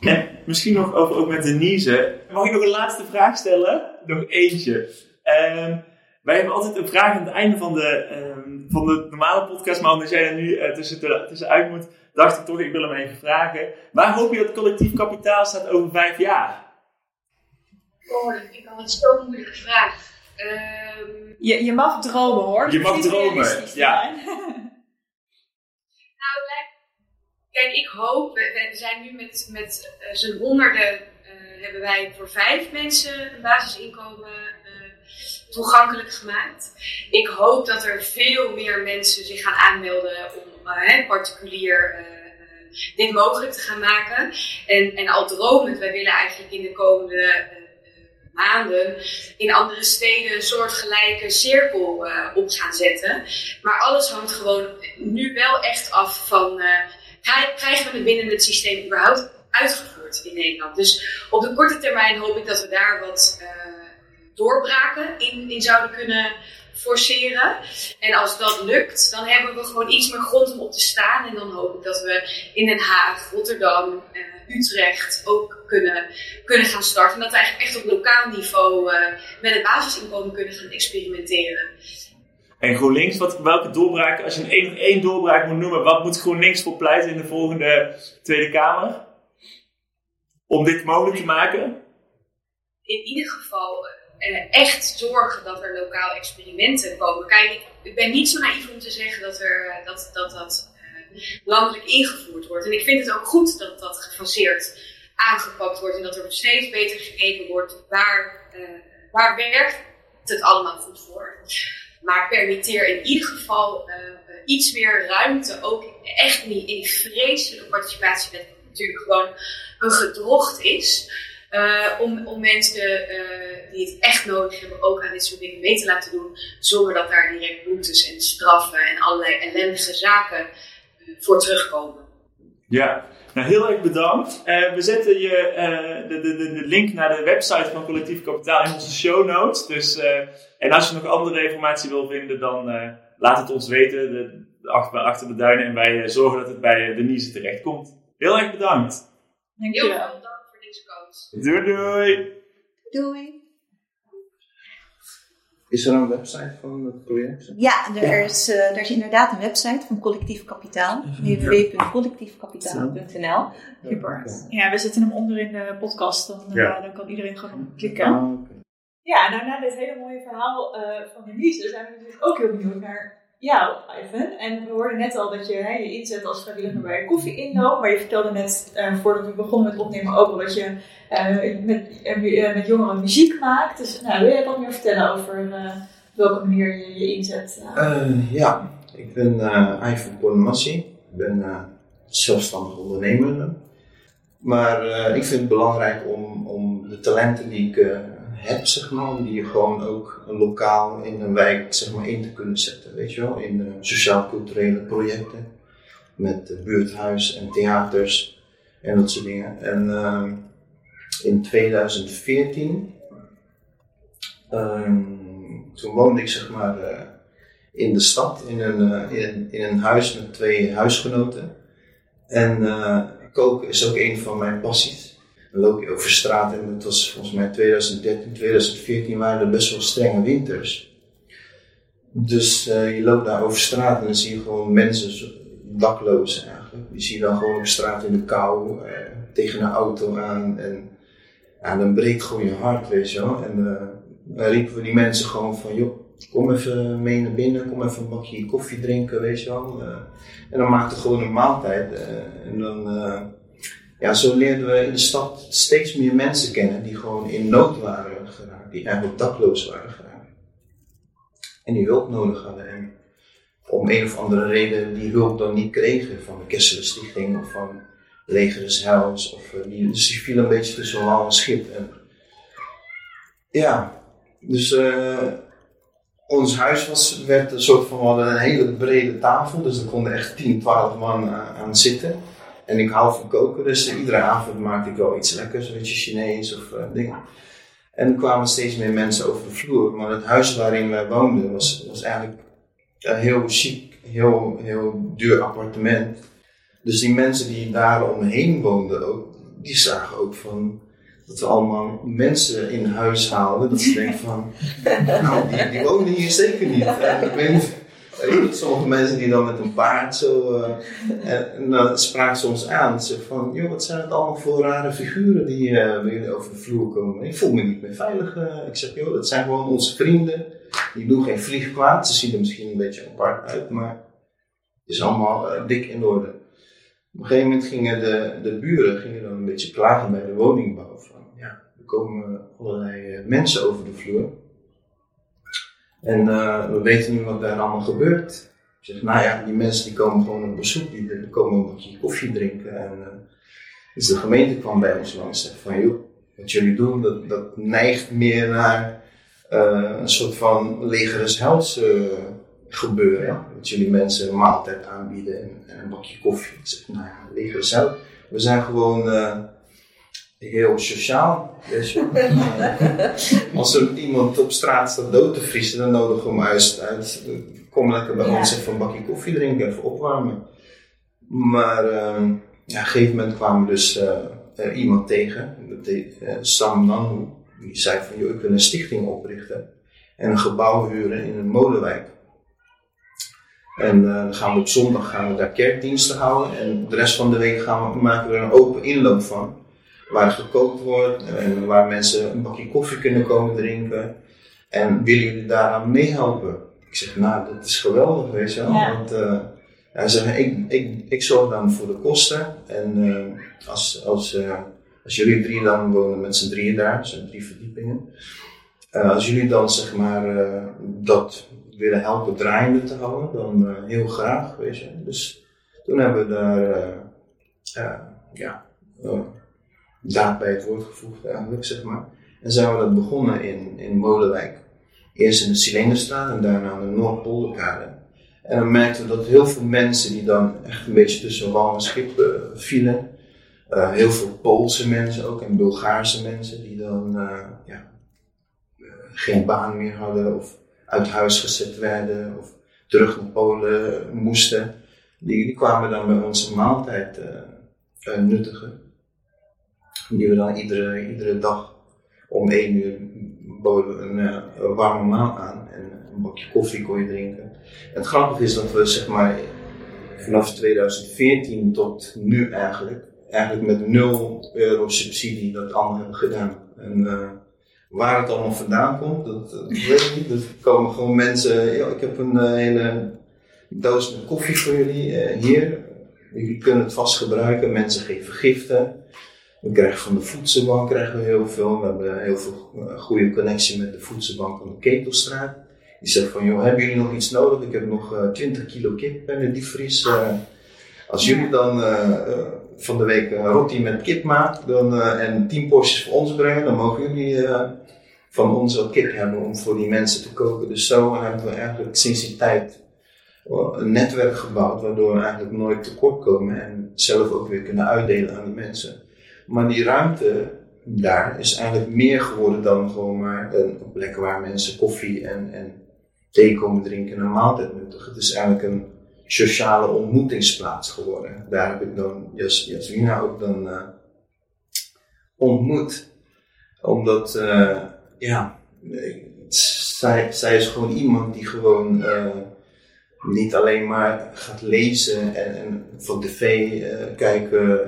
En misschien nog over ook met Denise. Mag ik nog een laatste vraag stellen? Nog eentje. Ehm, wij hebben altijd een vraag aan het einde van de, ehm, van de normale podcast. Maar omdat jij er nu eh, tussen de- tussenuit moet, dacht ik toch, ik wil hem even vragen. Waar hoop je dat collectief kapitaal staat over vijf jaar? Oh, ik al een zo moeilijke vraag. Ehm, Je, je mag dromen hoor. Je mag Het dromen, te ja. kijk, ik hoop, we, zijn nu met, met eh, z'n honderden, eh, hebben wij voor vijf mensen een basisinkomen eh, toegankelijk gemaakt. Ik hoop dat er veel meer mensen zich gaan aanmelden om hè, particulier dit mogelijk te gaan maken. En, en al dromend, wij willen eigenlijk in de komende maanden in andere steden een soortgelijke cirkel op gaan zetten. Maar alles hangt gewoon nu wel echt af van. Krijgen we het binnen het systeem überhaupt uitgevoerd in Nederland? Dus op de korte termijn hoop ik dat we daar wat eh, doorbraken in, in zouden kunnen forceren. En als dat lukt, dan hebben we gewoon iets meer grond om op te staan. En dan hoop ik dat we in Den Haag, Rotterdam, uh, Utrecht ook kunnen, kunnen gaan starten. En dat we eigenlijk echt op lokaal niveau uh, met het basisinkomen kunnen gaan experimenteren. En GroenLinks, wat, welke doorbraak, als je een één, doorbraak moet noemen, wat moet GroenLinks voor pleiten in de volgende Tweede Kamer? Om dit mogelijk te maken? In ieder geval uh, echt zorgen dat er lokaal experimenten komen. Kijk, ik, ben niet zo naïef om te zeggen dat er, dat, dat, dat uh, landelijk ingevoerd wordt. En ik vind het ook goed dat dat gefaseerd aangepakt wordt en dat er steeds beter gekeken wordt waar, waar werkt het allemaal goed voor. Maar permitteer in ieder geval iets meer ruimte, ook echt niet in vreselijke participatiewet, natuurlijk gewoon een gedrocht is. Uh, om, om mensen die het echt nodig hebben ook aan dit soort dingen mee te laten doen. Zonder dat daar direct boetes en straffen en allerlei ellendige zaken voor terugkomen. Ja, nou heel erg bedankt. we zetten je de, de, de, link naar de website van Collectief Kapitaal in onze show notes. Dus, en als je nog andere informatie wil vinden, dan laat het ons weten de, achter, achter de duinen. En wij zorgen dat het bij Denise terecht komt. Heel erg bedankt. Dankjewel. Heel veel bedankt. Doei doei. Doei. Is er een website van het project? Ja, er, Is, uh, er is inderdaad een website van Collectief Kapitaal. www.collectiefkapitaal.nl Super. Ja, we zetten hem onder in de podcast. Dan, uh, dan kan iedereen gewoon klikken. Ah, okay. Ja, nou na dit hele mooie verhaal uh, van Denise zijn we natuurlijk ook heel benieuwd naar ja, Ivan. En we hoorden net al dat je je inzet als vrijwilliger bij koffie inloop. Maar je vertelde net, uh, voordat we begonnen met opnemen, ook al dat je uh, met, met jongeren muziek maakt. Dus nou, wil je wat meer vertellen over welke manier je je inzet? ja, ik ben Ivan Pornamassi. Ik ben zelfstandig ondernemer. Maar ik vind het belangrijk om, om de talenten die ik heb, zeg maar, om die gewoon ook lokaal in een wijk zeg maar, in te kunnen zetten. Weet je wel, in uh, sociaal-culturele projecten met uh, buurthuis en theaters en dat soort dingen. En uh, in 2014, ehm, toen woonde ik zeg maar eh, in de stad in een, in, in, een huis met twee huisgenoten. En koken is ook een van mijn passies. Dan loop je over straat en het was volgens mij 2013, 2014 waren er best wel strenge winters. Dus uh, je loopt daar over straat en dan zie je gewoon mensen, daklozen eigenlijk. Die zie je dan gewoon op straat in de kou, uh, tegen een auto aan. En ja, dan breekt gewoon je hart, weet je wel. En uh, dan riepen we die mensen gewoon van, joh, kom even mee naar binnen, kom even een bakje koffie drinken, weet je wel. en dan maakte gewoon een maaltijd. en dan ja, zo leerden we in de stad steeds meer mensen kennen die gewoon in nood waren geraakt, die eigenlijk dakloos waren geraakt. En die hulp nodig hadden. En om een of andere reden die hulp dan niet kregen van de Kesselen of van Leger des. Of, uh, die, dus die viel een beetje tussen wal en schip. Ja, dus uh, ons huis was, werd een soort van, we hadden een hele brede tafel, dus er konden echt 10, 12 man aan zitten. En ik hou van koken, dus iedere avond maakte ik wel iets lekkers, een beetje Chinees of uh, dingen. En er kwamen steeds meer mensen over de vloer. Maar het huis waarin wij woonden was, was eigenlijk een heel chic, heel, heel duur appartement. Dus die mensen die daar omheen woonden ook, die zagen ook van dat we allemaal mensen in huis haalden. Dat ze denken van, nou, die, die wonen hier zeker niet. En ik weet niet sommige mensen die dan met een paard zo. Uh, en, dan spraken ze ons aan. Ze van: joh, wat zijn het allemaal voor rare figuren die uh, over de vloer komen? Ik voel me niet meer veilig. Uh. Ik zeg: joh, dat zijn gewoon onze vrienden. Die doen geen vlieg kwaad. Ze zien er misschien een beetje apart uit, maar het is allemaal dik in orde. Op een gegeven moment gingen de, de buren gingen dan een beetje klagen bij de woningbouw. Van, ja, er komen allerlei mensen over de vloer. En uh, we weten nu wat daar allemaal gebeurt. Ik zeg, nou ja, die mensen die komen gewoon op bezoek, die, komen een bakje koffie drinken. En uh, dus de gemeente kwam bij ons langs en zei van, joh, wat jullie doen, dat, dat neigt meer naar uh, een soort van legeres hels gebeuren. Dat jullie mensen een maaltijd aanbieden en, en, een bakje koffie. Ik zeg, nou ja, legeres hels. We zijn gewoon heel sociaal. Als er iemand op straat staat dood te vriezen, dan nodigen we hem uit. uit kom lekker bij Ja. ons even een bakje koffie drinken, even opwarmen. Maar ehm, ja, op een gegeven moment kwamen we dus eh, er iemand tegen, eh, Sam Nanhu, die zei van, joh, ik wil een stichting oprichten en een gebouw huren in een molenwijk. En eh, dan gaan we op zondag gaan we daar kerkdiensten houden en de rest van de week gaan we, maken we er een open inloop van. Waar gekookt wordt en waar mensen een bakje koffie kunnen komen drinken. En willen jullie daaraan meehelpen? Ik zeg, nou, dat is geweldig, weet je wel. Ja. Want eh, hij zegt, ik, ik, ik zorg dan voor de kosten. En eh, als, als, eh, als jullie drie dan wonen met z'n drieën daar, zijn drie verdiepingen. Eh, als jullie dan zeg maar eh, dat willen helpen draaiende te houden, dan eh, heel graag, weet je. Dus toen hebben we daar, eh, eh, ja, eh, daad bij het woord gevoegd eigenlijk, zeg maar. En zijn we dat begonnen in, in Molenwijk. Eerst in de Cilinderstraat en daarna aan de Noordpolderkade. En dan merkten we dat heel veel mensen die dan echt een beetje tussen wal en schip eh, vielen. eh, heel veel Poolse mensen ook en Bulgaarse mensen die dan eh, ja, geen baan meer hadden of uit huis gezet werden of terug naar Polen moesten. Die, die kwamen dan bij ons een maaltijd nuttigen. Die we dan iedere, iedere dag om één uur boden eh, een warme maal aan en een bakje koffie kon je drinken. En het grappige is dat we zeg maar vanaf 2014 tot nu eigenlijk, eigenlijk met 0 euro subsidie dat allemaal hebben gedaan. En eh, waar het allemaal vandaan komt, dat, weet ik niet. Er komen gewoon mensen, "Yo, ik heb een eh, hele doos met koffie voor jullie hier. Jullie kunnen het vast gebruiken. Mensen geven giften. We krijgen van de voedselbank krijgen we heel veel. We hebben heel veel eh, goede connectie met de voedselbank aan de Ketelstraat. Die zegt van, joh, hebben jullie nog iets nodig? Ik heb nog eh 20 kilo kip in de diepvries. Eh, als jullie dan eh, eh, van de week een roti met kip maken dan, eh, en 10 porties voor ons brengen, dan mogen jullie eh, van ons wel kip hebben om voor die mensen te koken. Dus zo hebben we eigenlijk sinds die tijd een netwerk gebouwd waardoor we eigenlijk nooit tekort komen en zelf ook weer kunnen uitdelen aan die mensen. Maar die ruimte daar is eigenlijk meer geworden dan gewoon maar een plek waar mensen koffie en, en thee komen drinken en een maaltijd nuttigen. Het is eigenlijk een sociale ontmoetingsplaats geworden. Daar heb ik dan Jas, Jasmina ook dan eh, ontmoet. Omdat, eh, ja, zij, zij is gewoon iemand die gewoon eh, niet alleen maar gaat lezen en, en van tv kijken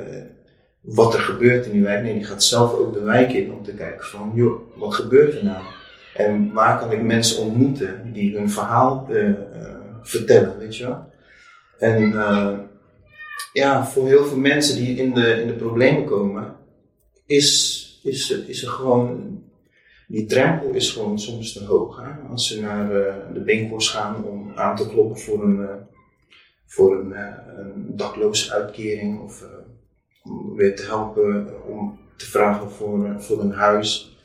wat er gebeurt in die wijk. Nee, die gaat zelf ook de wijk in om te kijken van, joh, wat gebeurt er nou? En waar kan ik mensen ontmoeten die hun verhaal eh, eh, vertellen, weet je wel? En eh, ja, voor heel veel mensen die in de, in de problemen komen, is, is, is er gewoon, die drempel is gewoon soms te hoog. Hè? Als ze naar de winkels gaan om aan te kloppen voor een, voor een, een dakloze uitkering of weer te helpen om te vragen voor, eh, voor een huis.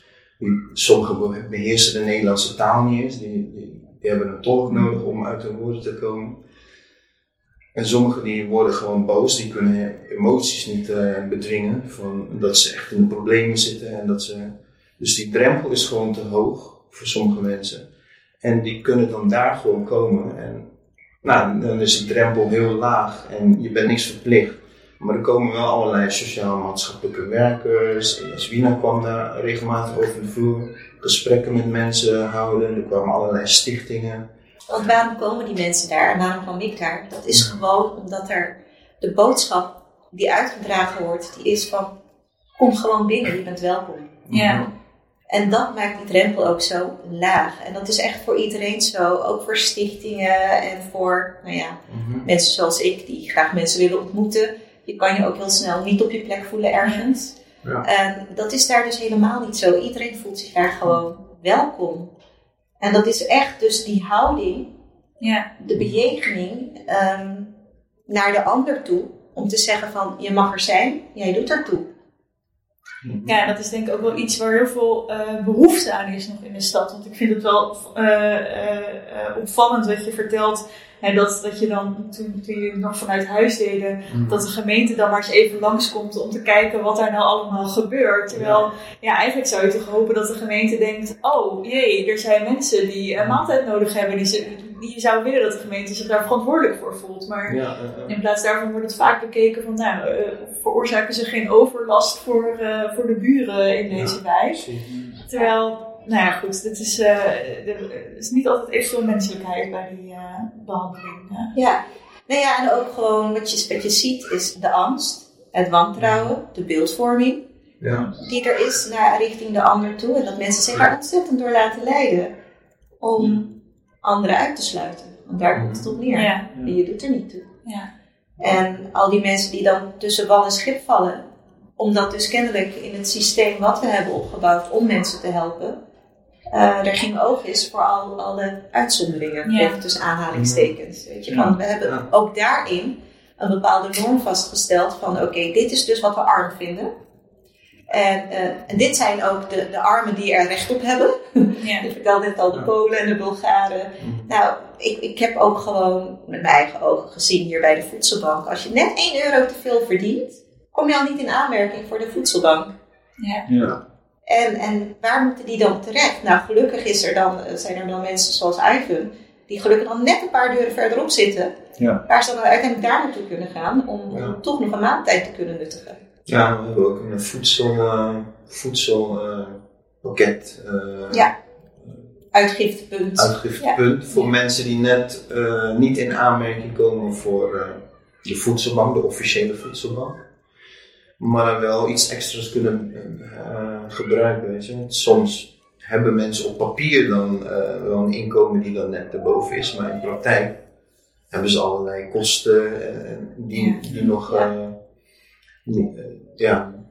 Sommigen be- beheersen de Nederlandse taal niet eens, die, die, die hebben een tolk nodig om uit hun woorden te komen. En sommigen die worden gewoon boos, die kunnen emoties niet eh, bedwingen, van dat ze echt in de problemen zitten. En dat ze, dus die drempel is gewoon te hoog voor sommige mensen. En die kunnen dan daar gewoon komen. En nou, dan is die drempel heel laag en je bent niks verplicht. Maar er komen wel allerlei sociaal-maatschappelijke werkers. En Jaswina kwam daar regelmatig over de vloer. Gesprekken met mensen houden. Er kwamen allerlei stichtingen. Want waarom komen die mensen daar en waarom kwam ik daar? Dat is gewoon omdat er de boodschap die uitgedragen wordt, die is van kom gewoon binnen, je bent welkom. Ja. En dat maakt die drempel ook zo laag. En dat is echt voor iedereen zo, ook voor stichtingen en voor nou ja, mensen zoals ik die graag mensen willen ontmoeten. Je kan je ook heel snel niet op je plek voelen ergens. Ja. En dat is daar dus helemaal niet zo. Iedereen voelt zich daar gewoon welkom. En dat is echt dus die houding Ja. de bejegening ehm, naar de ander toe. Om te zeggen van, je mag er zijn, jij doet ertoe. Ja, en dat is denk ik ook wel iets waar heel veel eh, behoefte aan is nog in de stad. Want ik vind het wel eh, eh, opvallend wat je vertelt. Hè, dat, dat je dan, toen, toen jullie nog vanuit huis deden, dat de gemeente dan maar eens even langskomt om te kijken wat daar nou allemaal gebeurt. Terwijl, ja, eigenlijk zou je toch hopen dat de gemeente denkt, oh jee, er zijn mensen die een maaltijd nodig hebben. Die je zou willen dat de gemeente zich daar verantwoordelijk voor voelt. Maar Ja, in plaats daarvan wordt het vaak bekeken van, nou, eh, veroorzaken ze geen overlast voor, eh, voor de buren in deze wijk. Terwijl, nou ja, goed, het is, eh, is niet altijd even veel menselijkheid bij die eh, behandeling. eh. Ja. Nou ja, en ook gewoon wat je, wat je ziet is de angst, het wantrouwen, de beeldvorming ja. die er is naar, richting de ander toe. En dat mensen zich daar ontzettend door laten leiden om anderen uit te sluiten. Want daar komt het op neer. Ja, En je doet er niet toe. ja. En al die mensen die dan tussen wal en schip vallen, omdat dus kennelijk in het systeem wat we hebben opgebouwd om mensen te helpen, eh, er geen oog is voor al, alle uitzonderingen, Ja. even tussen aanhalingstekens. Weet je, van, we hebben ook daarin een bepaalde norm vastgesteld van oké, dit is dus wat we arm vinden. En, eh, en dit zijn ook de, de armen die er recht op hebben. ja. Ik vertelde net al de. Polen en de Bulgaren. Nou, ik, ik heb ook gewoon met mijn eigen ogen gezien hier bij de voedselbank. Als je net 1 euro te veel verdient, kom je al niet in aanmerking voor de voedselbank. ja. Ja. En, en waar moeten die dan terecht? Nou, gelukkig is er dan, eh, zijn er dan mensen zoals Ivan, die gelukkig dan net een paar deuren verderop zitten. Ja. Waar ze dan uiteindelijk daar naartoe kunnen gaan om, Ja. om toch nog een maaltijd te kunnen nuttigen. Ja, we hebben ook een voedsel, eh, voedselpakket. eh, Ja. Uitgiftepunt. Uitgiftepunt voor mensen die net eh, niet in aanmerking komen voor eh, de voedselbank, de officiële voedselbank. Maar dan wel iets extra's kunnen eh, gebruiken. Weet je. Soms hebben mensen op papier dan eh, wel een inkomen die dan net erboven is, maar in praktijk hebben ze allerlei kosten eh, die, die nog. Eh, die, ja,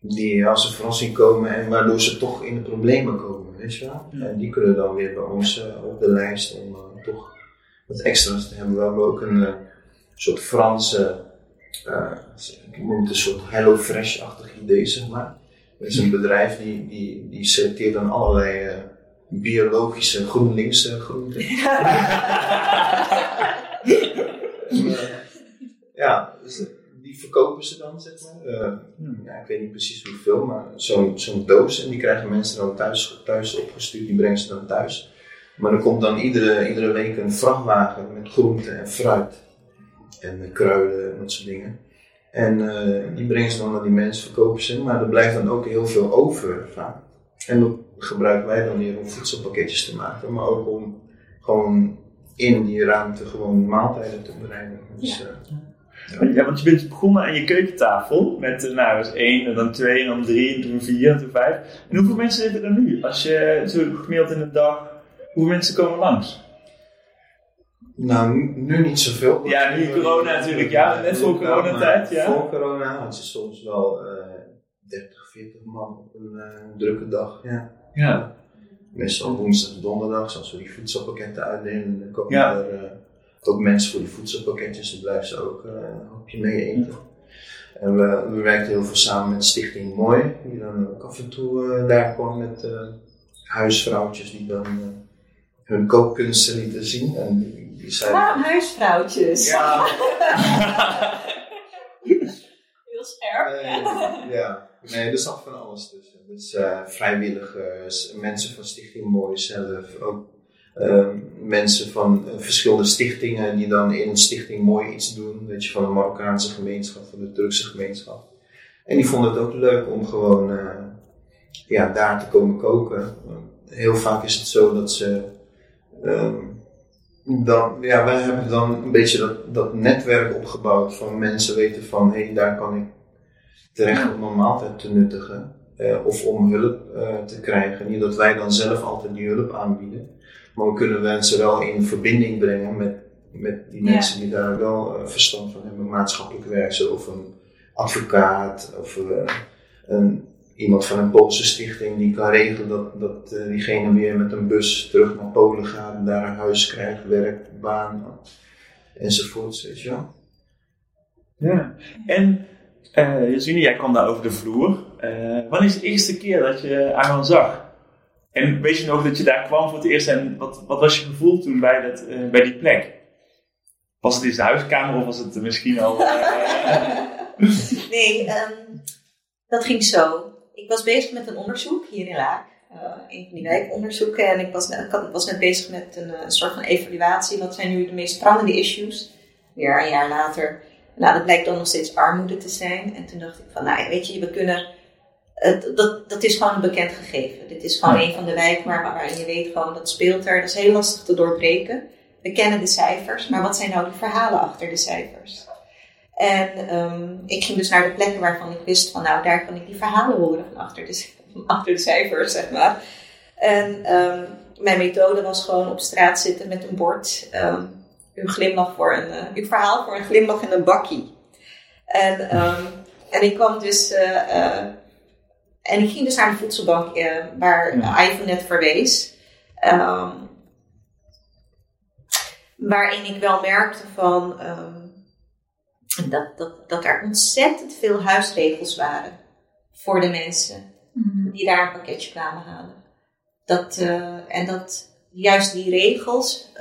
die als een verrassing komen en waardoor ze toch in de problemen komen. Weet je wel? Ja. En die kunnen dan weer bij ons eh, op de lijst om eh, toch wat extra's te hebben. We hebben ook een soort Franse, ik noem het een soort Hello Fresh-achtig idee, zeg maar. Dat is een bedrijf die, die, die selecteert dan allerlei biologische GroenLinks groenten. En, ja, dus, die verkopen ze dan, zeg maar. Eh, ja, ik weet niet precies hoeveel, maar zo'n zo'n doos. En die krijgen mensen dan thuis, thuis opgestuurd, die brengen ze dan thuis. Maar er komt dan iedere, iedere week een vrachtwagen met groenten en fruit. En kruiden en dat soort dingen. En eh, die brengen ze dan naar die mensen, verkopen ze. Maar er blijft dan ook heel veel over vaak. En dat gebruiken wij dan weer om voedselpakketjes te maken. Maar ook om gewoon in die ruimte gewoon maaltijden te bereiden. Dus, eh, Ja, want je bent begonnen aan je keukentafel met, eh, nou, was één, en dan twee, en dan drie, en toen vier, en toen vijf. En hoeveel mensen zitten er nu? Als je zo gemiddeld in de dag, hoeveel mensen komen langs? Nou, nu, niet zoveel. Ja, nu corona natuurlijk, ja, net voor coronatijd, ja. Voor corona had je soms wel eh 30, 40 man op een eh, drukke dag. Ja. Ja. Meestal woensdag, donderdag, als we die voedselpakketten uitdelen, dan komen Ja. er eh, ook mensen voor die voedselpakketjes, dan blijven ze ook eh, een hapje mee eten. En we, we werkten heel veel samen met Stichting Mooi, die dan ook af en toe eh, daar kwam met eh, huisvrouwtjes die dan eh, hun kookkunsten lieten zien. En die, die zeiden, Ah, huisvrouwtjes. Ja. Heel scherp. Nee, ja, nee, er zat van alles tussen. Dus eh, vrijwilligers, mensen van Stichting Mooi zelf, ook eh, mensen van eh, verschillende stichtingen die dan in Stichting Mooi iets doen. Weet je, van de Marokkaanse gemeenschap, van de Turkse gemeenschap. En die vonden het ook leuk om gewoon eh, ja, daar te komen koken. Heel vaak is het zo dat ze. ehm, dan, ja, wij hebben dan een beetje dat, dat netwerk opgebouwd van mensen weten van hé, hey, daar kan ik terecht om een maaltijd te nuttigen. eh, of om hulp te krijgen. Niet dat wij dan zelf altijd die hulp aanbieden. Maar we kunnen mensen wel in verbinding brengen met, met die Ja. mensen die daar wel eh, verstand van hebben. Maatschappelijk werkzaam of een advocaat of eh, een, iemand van een Poolse stichting die kan regelen dat, dat eh, diegene weer met een bus terug naar Polen gaat en daar een huis krijgt, werk, baan enzovoorts. Weet je wel. Ja. En Uh, Jasmine, jij kwam daar over de vloer. Uh, wanneer is de eerste keer dat je Arjan zag? En weet je nog dat je daar kwam voor het eerst en wat, wat was je gevoel toen bij, dat, uh, bij die plek? Was het eens de huiskamer of was het misschien al... nee, um, dat ging zo. Ik was bezig met een onderzoek hier in Laak. een van die wijkonderzoeken. En ik was, was net bezig met een, een soort van evaluatie. Wat zijn nu de meest prangende issues? Weer een jaar later nou, dat blijkt dan nog steeds armoede te zijn. En toen dacht ik van, nou weet je, we kunnen... dat, dat is gewoon een bekend gegeven. Dit is gewoon een van de wijken waar, waarin je weet gewoon, dat speelt er. Dat is heel lastig te doorbreken. We kennen de cijfers, maar wat zijn nou de verhalen achter de cijfers? En um, ik ging dus naar de plekken waarvan ik wist van, nou, daar kan ik die verhalen horen van achter de, van achter de cijfers, zeg maar. En um, mijn methode was gewoon op straat zitten met een bord. Um, uw glimlach voor een, uh, uw verhaal voor een glimlach in een bakkie. En, en ik kwam dus, uh, uh, en ik ging dus naar de voedselbank waar ja. Ivan net verwees. Um, waarin ik wel merkte van um, dat, dat, dat er ontzettend veel huisregels waren voor de mensen Mhm. die daar een pakketje kwamen halen. Dat, en dat juist die regels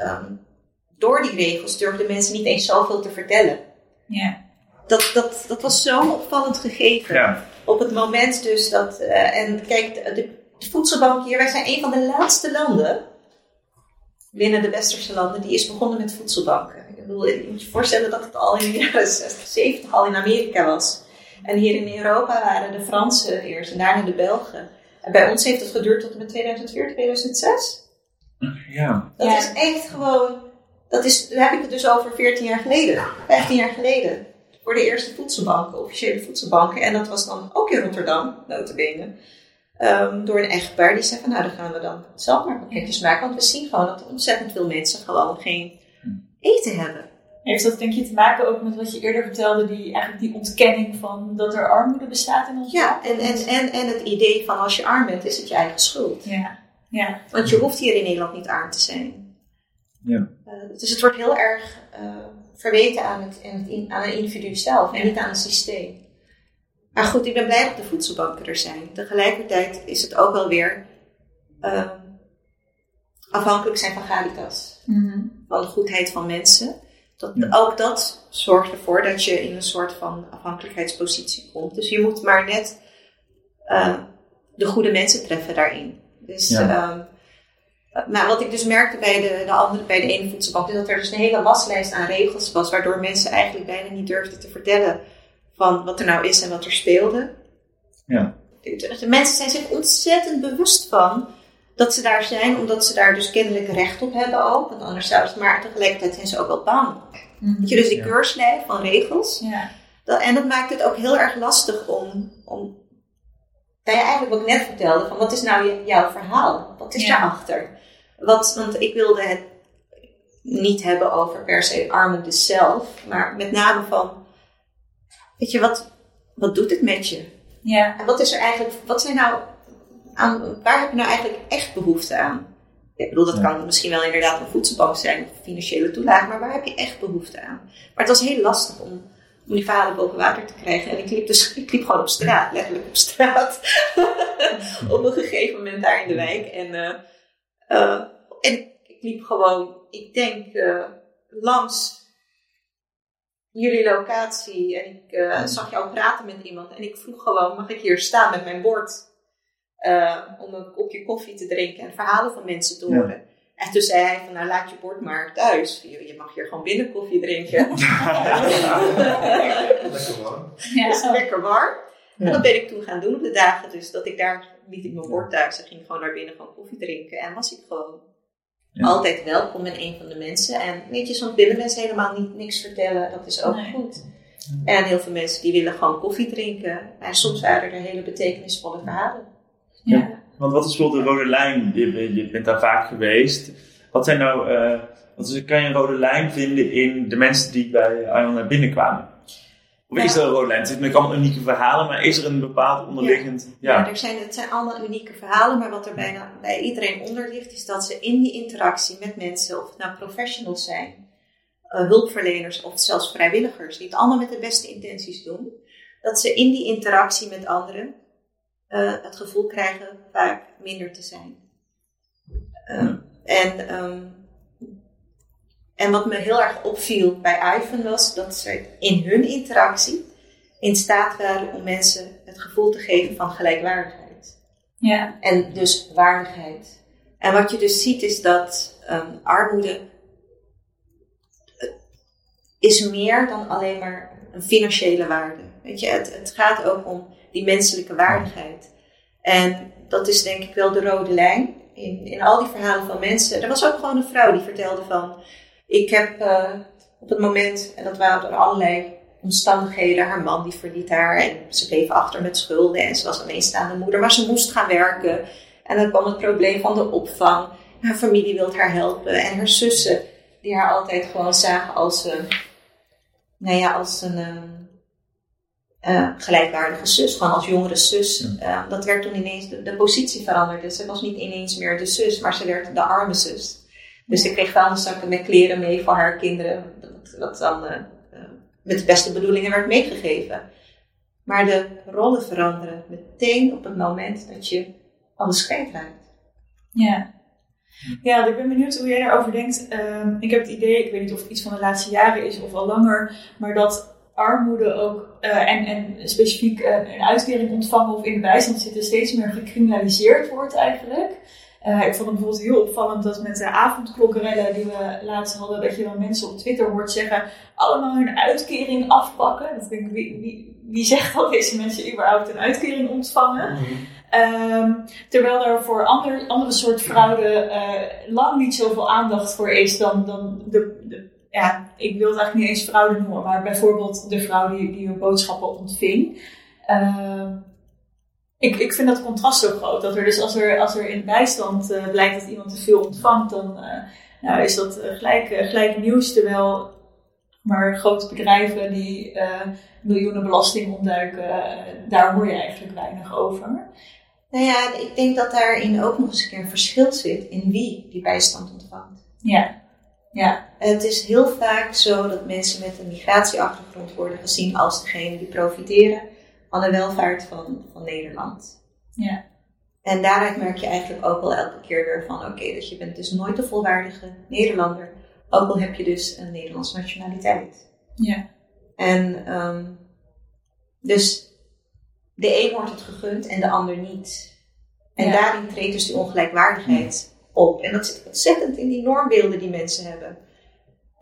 door die regels durfden mensen niet eens zoveel te vertellen. Ja. Dat, dat, dat was zo'n opvallend gegeven. Ja. Op het moment dus dat. Uh, en kijk, de, de, voedselbank hier, wij zijn een van de laatste landen. binnen de westerse landen, die is begonnen met voedselbanken. Ik bedoel, je moet je voorstellen dat het al in de jaren 60, 70 al in Amerika was. En hier in Europa waren de Fransen eerst en daarna de Belgen. En bij ons heeft het geduurd tot en met 2004, 2006. Ja. Dat Ja. is echt gewoon dat is, daar heb ik het dus over 14 jaar geleden, 15 jaar geleden. Voor de eerste voedselbanken, officiële voedselbanken. En dat was dan ook in Rotterdam, notabene. Um, door een echtpaar die zei van nou, dan gaan we dan zelf maar pakketjes maken. Want we zien gewoon dat er ontzettend veel mensen gewoon geen eten hebben. Heeft dat denk je te maken ook met wat je eerder vertelde, die, eigenlijk die ontkenning van dat er armoede bestaat in ons Ja, en, en, en, en het idee van als je arm bent, is het je eigen schuld. Ja, ja. Want je hoeft hier in Nederland niet arm te zijn. Ja. Uh, dus het wordt heel erg uh, verweten aan het, aan, aan het individu zelf en niet aan het systeem. Maar goed, ik ben blij dat de voedselbanken er zijn. Tegelijkertijd is het ook wel weer uh, afhankelijk zijn van Galitas. Mm -hmm. Van de goedheid van mensen. Dat, Ja. Ook dat zorgt ervoor dat je in een soort van afhankelijkheidspositie komt. Dus je moet maar net uh, de goede mensen treffen daarin. Dus Ja. ehm, maar wat ik dus merkte bij de, de andere, bij de ene voedselbank, is dat er dus een hele waslijst aan regels was, waardoor mensen eigenlijk bijna niet durfden te vertellen van wat er nou is en wat er speelde. Ja. De, de mensen zijn zich ontzettend bewust van dat ze daar zijn, omdat ze daar dus kennelijk recht op hebben ook, want anders zouden ze, maar tegelijkertijd zijn ze ook wel bang. Weet je, dus die Ja. keurslijf van regels. Ja. Dat, en dat maakt het ook heel erg lastig om, om nou ja, eigenlijk wat ik net vertelde, van wat is nou je- jouw verhaal? Wat is Ja. daarachter? Wat, want ik wilde het niet hebben over per se armoede zelf, maar met name van, weet je, wat, wat doet het met je? Ja. En wat is er eigenlijk, wat zijn nou, aan, waar heb je nou eigenlijk echt behoefte aan? Ik bedoel, dat Ja. kan misschien wel inderdaad een voedselbank zijn, of financiële toelage, maar waar heb je echt behoefte aan? Maar het was heel lastig om, om die verhalen boven water te krijgen. En ik liep dus, ik liep gewoon op straat, letterlijk op straat. op een gegeven moment daar in de wijk. En, eh, eh, en ik liep gewoon, ik denk, eh, langs jullie locatie. En ik eh, zag jou praten met iemand. En ik vroeg gewoon, mag ik hier staan met mijn bord? eh, om een kopje koffie te drinken en verhalen van mensen te Ja. horen. En toen zei hij van, nou laat je bord maar thuis. Je, je mag hier gewoon binnen koffie drinken. Lekker warm. Ja. Het is lekker warm. En dat ben ik toen gaan doen op de dagen. Dus dat ik daar, liet ik mijn bord thuis en ging gewoon naar binnen gewoon koffie drinken. En was ik gewoon Ja. altijd welkom met een van de mensen. En weet je, soms willen mensen helemaal niet niks vertellen. Dat is ook Nee. goed. En heel veel mensen die willen gewoon koffie drinken. En soms waren er hele betekenisvolle verhalen. Ja. Want wat is bijvoorbeeld de rode lijn? Je, je bent daar vaak geweest. Wat zijn nou, eh, wat is, kan je een rode lijn vinden in de mensen die bij Arjan naar binnen kwamen? Of is er een rode lijn? Het zijn natuurlijk allemaal unieke verhalen, maar is er een bepaald onderliggend... Ja, Ja, er zijn, het zijn allemaal unieke verhalen, maar wat er bijna bij iedereen onder ligt, is dat ze in die interactie met mensen, of het nou professionals zijn, eh, hulpverleners of zelfs vrijwilligers, die het allemaal met de beste intenties doen, dat ze in die interactie met anderen eh, het gevoel krijgen vaak minder te zijn. Ehm, en, ehm, en wat me heel erg opviel bij Ivan was dat ze in hun interactie in staat waren om mensen het gevoel te geven van gelijkwaardigheid. Ja. En dus waardigheid. En wat je dus ziet is dat um, armoede eh, is meer dan alleen maar een financiële waarde. Weet je, het, het gaat ook om die menselijke waardigheid. En dat is denk ik wel de rode lijn in, in al die verhalen van mensen. Er was ook gewoon een vrouw die vertelde van, ik heb uh, op het moment, en dat waren door allerlei omstandigheden, haar man die verliet haar en ze bleef achter met schulden en ze was alleenstaande moeder, maar ze moest gaan werken. En dan kwam het probleem van de opvang. Haar familie wilde haar helpen en haar zussen, die haar altijd gewoon zagen als een, nou ja, als een uh, gelijkwaardige zus, gewoon als jongere zus. Uh, dat werd toen ineens, de, de, positie veranderde. Ze was niet ineens meer de zus, maar ze werd de arme zus. Dus ze kreeg vuilniszakken met kleren mee voor haar kinderen, dat, dat dan uh, met de beste bedoelingen werd meegegeven. Maar de rollen veranderen meteen op het moment dat je alles kwijtraakt. Ja. Ja, ik ben benieuwd hoe jij daarover denkt. Um, ik heb het idee, ik weet niet of het iets van de laatste jaren is of al langer, maar dat armoede ook uh, en, en specifiek uh, een uitkering ontvangen of in de bijstand zitten steeds meer gecriminaliseerd wordt eigenlijk. Uh, ik vond het bijvoorbeeld heel opvallend dat met de avondklokkerellen die we laatst hadden, dat je dan mensen op Twitter hoort zeggen, allemaal hun uitkering afpakken. Dat denk ik, wie, wie, wie zegt dat deze mensen überhaupt een uitkering ontvangen? Mm -hmm. Um, terwijl er voor ander, andere soort fraude uh, lang niet zoveel aandacht voor is dan, dan de, de, ja, ik wil het eigenlijk niet eens fraude noemen, maar bijvoorbeeld de vrouw die, die hun boodschappen ontving. Uh, ik, ik vind dat contrast zo groot. Dat er dus als er, als er in bijstand uh, blijkt dat iemand te veel ontvangt, dan uh, nou, is dat gelijk, gelijk nieuws. Terwijl maar grote bedrijven die miljoenen belasting ontduiken, daar hoor je eigenlijk weinig over. Nou ja, ik denk dat daarin ook nog eens een keer een verschil zit in wie die bijstand ontvangt. Ja. ja. Het is heel vaak zo dat mensen met een migratieachtergrond worden gezien als degene die profiteren van de welvaart van, van Nederland. Ja. En daaruit merk je eigenlijk ook wel elke keer weer van, oké, dus je bent dus nooit de volwaardige Nederlander, ook al heb je dus een Nederlandse nationaliteit. Ja. En um, dus de een wordt het gegund en de ander niet. En ja. daarin treedt dus die ongelijkwaardigheid op. En dat zit ontzettend in die normbeelden die mensen hebben.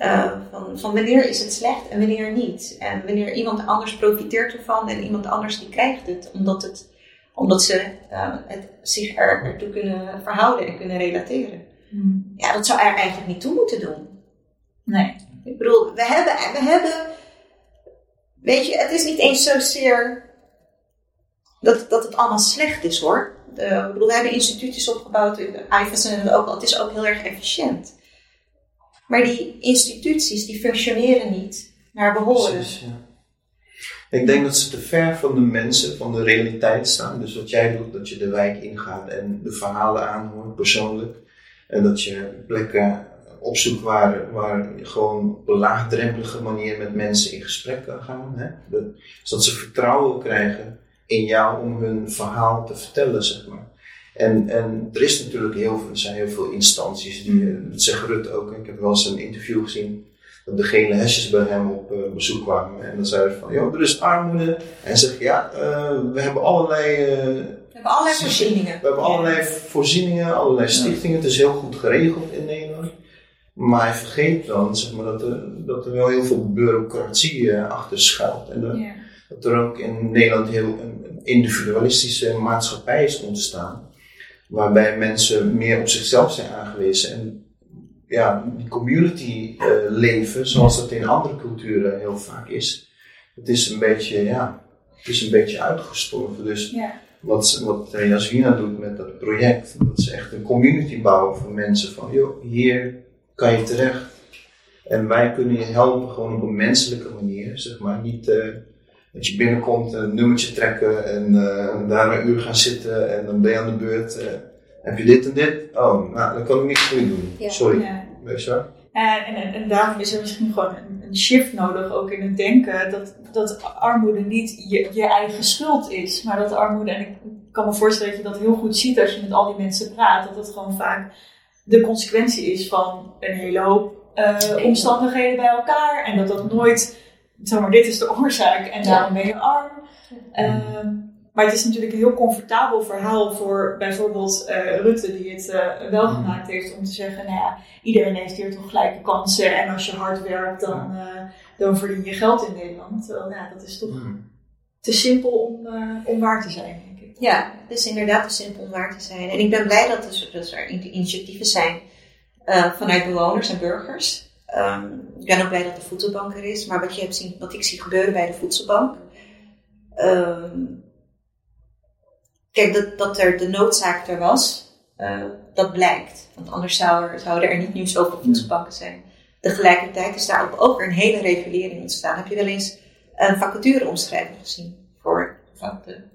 Uh, van, van wanneer is het slecht en wanneer niet. En wanneer iemand anders profiteert ervan en iemand anders die krijgt het. Omdat, het, omdat ze uh, het, zich er, ertoe kunnen verhouden en kunnen relateren. Hmm. Ja, dat zou er eigenlijk niet toe moeten doen. Nee. Ik bedoel, we hebben, we hebben weet je, het is niet eens zozeer dat, dat het allemaal slecht is hoor. Uh, ik bedoel, we hebben instituties opgebouwd, IFAS en ook al, het is ook heel erg efficiënt. Maar die instituties die functioneren niet naar behoren. Ik denk dat ze te ver van de mensen, van de realiteit staan. Dus wat jij doet, dat je de wijk ingaat en de verhalen aanhoort persoonlijk. En dat je plekken opzoekt waar, waar je gewoon op een laagdrempelige manier met mensen in gesprek kan gaan. Hè? Dat, zodat ze vertrouwen krijgen in jou om hun verhaal te vertellen, zeg maar. En, en er is natuurlijk heel veel, er zijn heel veel instanties, die, dat zegt Rut ook. Ik heb wel eens een interview gezien dat de gele hesjes bij hem op uh, bezoek kwamen. En dan zeiden ze van, joh, er is armoede. En hij zegt, ja, uh, we hebben allerlei... Uh, we hebben allerlei voorzieningen. We hebben allerlei voorzieningen, allerlei stichtingen. Het is heel goed geregeld in Nederland. Maar hij vergeet dan, zeg maar, dat er, dat er wel heel veel bureaucratie achter schuilt. En dat, Ja. dat er ook in Nederland heel een individualistische maatschappij is ontstaan. Waarbij mensen meer op zichzelf zijn aangewezen. En ja, die community uh, leven, zoals dat in andere culturen heel vaak is. Het is een beetje, ja, het is een beetje uitgestorven. Dus Ja. wat, wat Jasmina doet met dat project, dat is echt een community bouwen van mensen. Van, joh, hier kan je terecht. En wij kunnen je helpen gewoon op een menselijke manier, zeg maar. Niet uh, dat je binnenkomt, een nummertje trekken en uh, daar een uur gaan zitten en dan ben je aan de beurt. Uh, heb je dit en dit? Oh, nou, dan kan ik niks voor je doen. Ja. Sorry. Ja. Weet je wel? En, en, en daarom is er misschien gewoon een, een shift nodig, ook in het denken, dat, dat armoede niet je, je eigen schuld is, maar dat armoede, en ik kan me voorstellen dat je dat heel goed ziet als je met al die mensen praat, dat het gewoon vaak de consequentie is van een hele hoop uh, omstandigheden bij elkaar en dat dat nooit, zeg maar, dit is de oorzaak en daarom ben je arm. Ehm, maar het is natuurlijk een heel comfortabel verhaal voor bijvoorbeeld uh, Rutte, die het uh, wel Mhm. gemaakt heeft om te zeggen: nou ja, iedereen heeft hier toch gelijke kansen en als je hard werkt, dan, uh, dan verdien je geld in Nederland. Terwijl, ja, dat is toch Hmm. te simpel om, om waar te zijn, denk ik. Ja, het is inderdaad te simpel om waar te zijn. En ik ben blij dat er, dat er initiatieven zijn vanuit bewoners en burgers. Um, ik ben ook blij dat de voedselbank er is. Maar wat, je hebt zien, wat ik zie gebeuren bij de voedselbank. Um, kijk, dat, dat er de noodzaak er was, uh, dat blijkt. Want anders zou er, zouden er niet nu zoveel voedselbanken zijn. Tegelijkertijd is daar ook, weer een hele regulering ontstaan. Heb je wel eens een vacatureomschrijving gezien voor,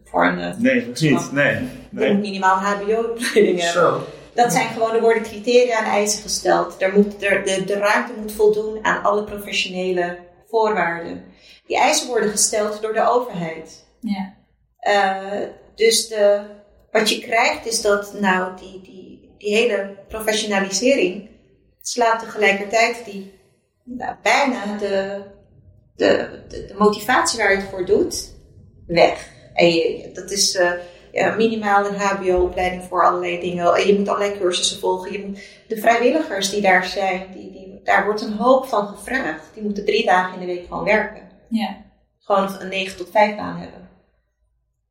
voor een uh, Nee, niet. Nee. nee. Je moet minimaal een HBO-opleiding hebben. Dat zijn gewoon, er worden criteria en eisen gesteld. Er moet, er, de, de ruimte moet voldoen aan alle professionele voorwaarden. Die eisen worden gesteld door de overheid. Ja. Uh, dus de, wat je krijgt is dat nou die, die, die hele professionalisering slaat tegelijkertijd die nou, bijna de, de, de, de, motivatie waar je het voor doet weg. En je, dat is uh, ja, minimaal een HBO-opleiding voor allerlei dingen. En je moet allerlei cursussen volgen. Je moet, de vrijwilligers die daar zijn, die, die, daar wordt een hoop van gevraagd. Die moeten drie dagen in de week gewoon werken. Ja. Gewoon een 9 tot 5 baan hebben.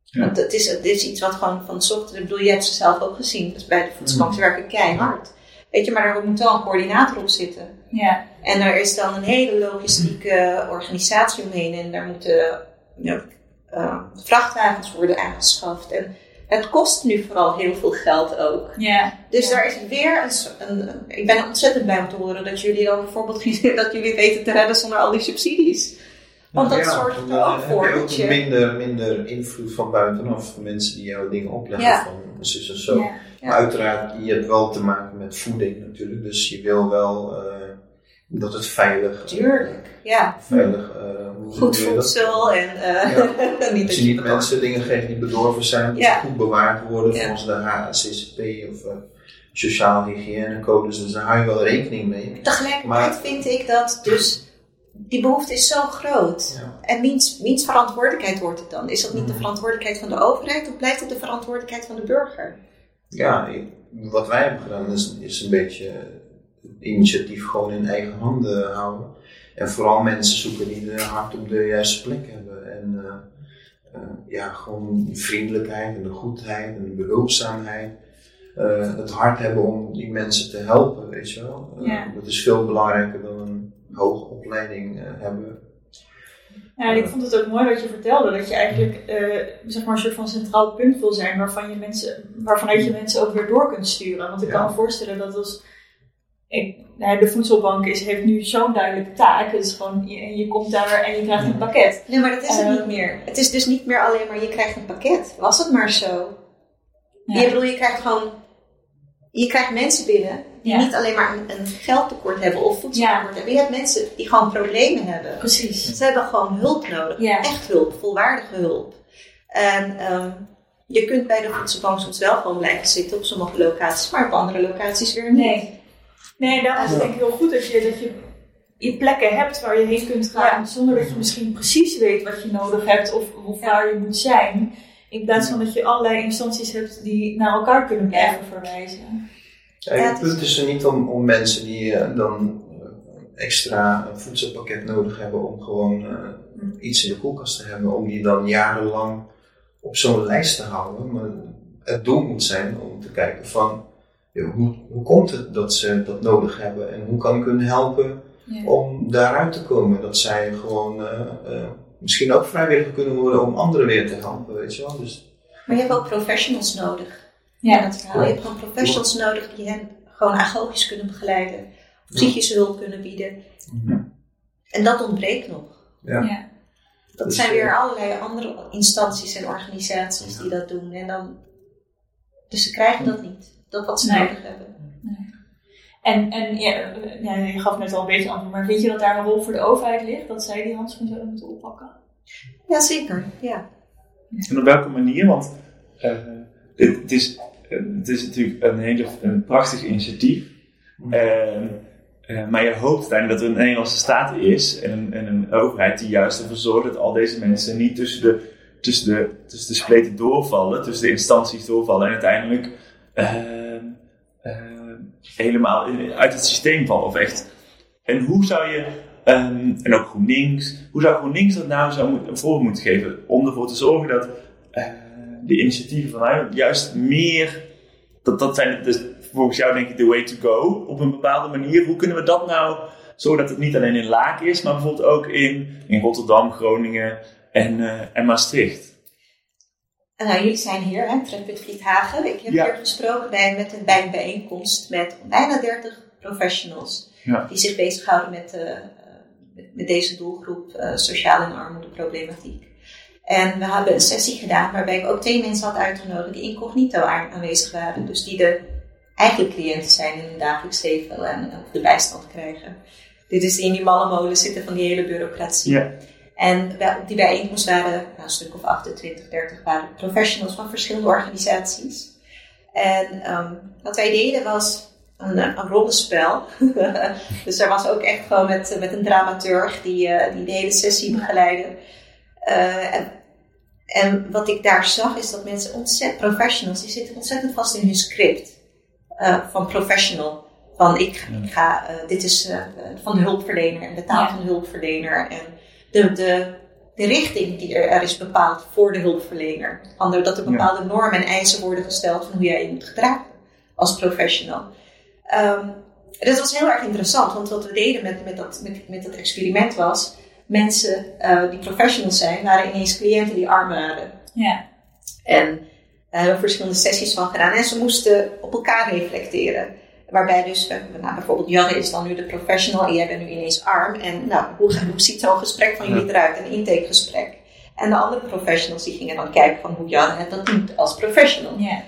Ja. Want het is, het is iets wat gewoon van ochtends, ik bedoel, je hebt ze zelf ook gezien. Dus bij de voedselbank, ze werken keihard. Weet je, maar er moet wel een coördinator op zitten. Ja. En er is dan een hele logistieke organisatie omheen. En daar moeten ja, uh, vrachtwagens worden aangeschaft. En het kost nu vooral heel veel geld ook. Ja. Dus ja. daar is weer een, een, een, Ik ben ontzettend blij om te horen dat jullie dan bijvoorbeeld dat jullie weten te redden zonder al die subsidies. Want dat ja, zorgt er dan ook voor heb je dat ook je... minder, minder invloed van buitenaf. Mensen die jou dingen opleggen Ja. van zus en zo. Ja. Maar uiteraard, je hebt wel te maken met voeding natuurlijk. Dus je wil wel eh, dat het veilig... Tuurlijk, ja. Veilig... eh, hoe Goed voedsel en uh, Ja. niet Dat je niet mensen dingen geeft die bedorven zijn, dat Ja. ze goed bewaard worden Ja. volgens de HACCP of uh, Sociaal Hygiënecodes. Dus daar hou je wel rekening mee. Tegelijkertijd Maar- vind ik dat dus die behoefte is zo groot. Ja. En wiens, wiens verantwoordelijkheid wordt het dan? Is dat niet de Mhm. verantwoordelijkheid van de overheid of blijft het de verantwoordelijkheid van de burger? Ja, wat wij hebben gedaan is, is een beetje initiatief gewoon in eigen handen houden. En vooral mensen zoeken die de hart op de juiste plek hebben. En eh, eh, ja, gewoon vriendelijkheid en de goedheid en de behulpzaamheid. Eh, het hart hebben om die mensen te helpen, weet je wel. Ja. Dat is veel belangrijker dan een hoge opleiding hebben. Ja, en ik vond het ook mooi wat je vertelde, dat je eigenlijk zeg maar een soort van centraal punt wil zijn waarvan je mensen, waarvanuit je mensen ook weer door kunt sturen. Want ik kan me voorstellen dat als ik, nou, de voedselbank is, heeft nu zo'n duidelijke taak. Het is gewoon, je, komt daar en je krijgt een pakket. Nee, maar dat is het Eh. niet meer. Het is dus niet meer alleen maar je krijgt een pakket. Was het maar zo. Ja. Je bedoel, je krijgt gewoon... Je krijgt mensen binnen die Ja. niet alleen maar een, een geldtekort hebben of voedseltekort hebben. Je hebt mensen die gewoon problemen hebben. Precies. Ze hebben gewoon hulp nodig. Ja. Echt hulp, volwaardige hulp. En ehm, je kunt bij de voedselbank soms wel gewoon blijven zitten op sommige locaties, maar op andere locaties weer niet. Nee. Nee, daarom is het denk ik heel goed dat je, dat je, je plekken hebt waar je heen kunt gaan, zonder dat je misschien precies weet wat je nodig hebt of hoe waar je moet zijn. In plaats van dat je allerlei instanties hebt die naar elkaar kunnen blijven verwijzen. Ja, Ja, het punt is er niet om, om mensen die eh, dan eh, extra een voedselpakket nodig hebben om gewoon eh, iets in de koelkast te hebben, om die dan jarenlang op zo'n lijst te houden. Maar het doel moet zijn om te kijken van hoe, hoe komt het dat ze dat nodig hebben en hoe kan ik hun helpen Ja. om daaruit te komen. Dat zij gewoon eh, eh, misschien ook vrijwilliger kunnen worden om anderen weer te helpen, weet je wel. Dus, Maar je hebt ook professionals nodig. Ja. in dat verhaal. Je hebt gewoon professionals nodig die hen gewoon agogisch kunnen begeleiden, psychische hulp kunnen bieden. En dat ontbreekt nog. ja. Ja. Dat Dus, zijn eh, weer allerlei andere instanties en organisaties die dat doen. En dan, dus ze krijgen dat niet. Dat wat ze Nee. nodig hebben. En, en ja, eh, ja, je gaf net al een beetje antwoord, maar vind je dat daar een rol voor de overheid ligt? Dat zij die handschoen zouden moeten oppakken? Jazeker, ja. En op welke manier? Want uh, het, het, is, het is natuurlijk een hele een prachtig initiatief. Uh, uh, maar je hoopt uiteindelijk dat er een Nederlandse staat is en een, en een overheid die juist ervoor zorgt dat al deze mensen niet tussen de, tussen de, tussen de spleten doorvallen, tussen de instanties doorvallen en uiteindelijk helemaal uit het systeem vallen. Of echt. En hoe zou je, um, en ook GroenLinks, hoe zou GroenLinks dat nou zou moet, voor moeten geven om ervoor te zorgen dat uh, de initiatieven van mij juist meer, dat, dat zijn dus volgens jou denk ik de way to go op een bepaalde manier. Hoe kunnen we dat nou zorgen dat het niet alleen in Laak is, maar bijvoorbeeld ook in, in Rotterdam, Groningen en, uh, en Maastricht? Nou, jullie zijn hier, hè, Trekput Vliethagen. Ik heb hier gesproken bij, met een, bij een bijeenkomst met bijna 30 professionals ja. die zich bezighouden met, uh, met deze doelgroep uh, sociale en armoedeproblematiek. En we hebben een sessie gedaan waarbij ik ook twee mensen had uitgenodigd die incognito aanwezig waren. Dus die de eigenlijk cliënten zijn in hun dagelijks leven en de bijstand krijgen. Dit is in die malle molen zitten van die hele bureaucratie. Ja. En op die bijeenkomst waren nou, een stuk of 28, 30 waren professionals van verschillende organisaties. En um, wat wij deden was een, een rollenspel. dus er was ook echt gewoon met, met een dramaturg die, uh, die de hele sessie begeleidde. Uh, en, en wat ik daar zag is dat mensen ontzettend, professionals, die zitten ontzettend vast in hun script uh, van professional. Van ik, ik ga, dit is van de hulpverlener en de taal van de hulpverlener. En de, de, de richting die er, er, is bepaald voor de hulpverlener. Dat er bepaalde normen en eisen worden gesteld van hoe jij je moet gedragen als professional. Um, dat was heel erg interessant, want wat we deden met, met, dat, met, met dat experiment was, mensen uh, die professionals zijn, waren ineens cliënten die arm waren. Ja. En daar hebben we verschillende sessies van gedaan en ze moesten op elkaar reflecteren. Waarbij dus, eh, nou, bijvoorbeeld Jarre is dan nu de professional en jij bent nu ineens arm. En nou, hoe, hoe ziet zo'n gesprek van jullie eruit, een intakegesprek? En de andere professionals die gingen dan kijken van hoe Jarre dat doet als professional. Ja.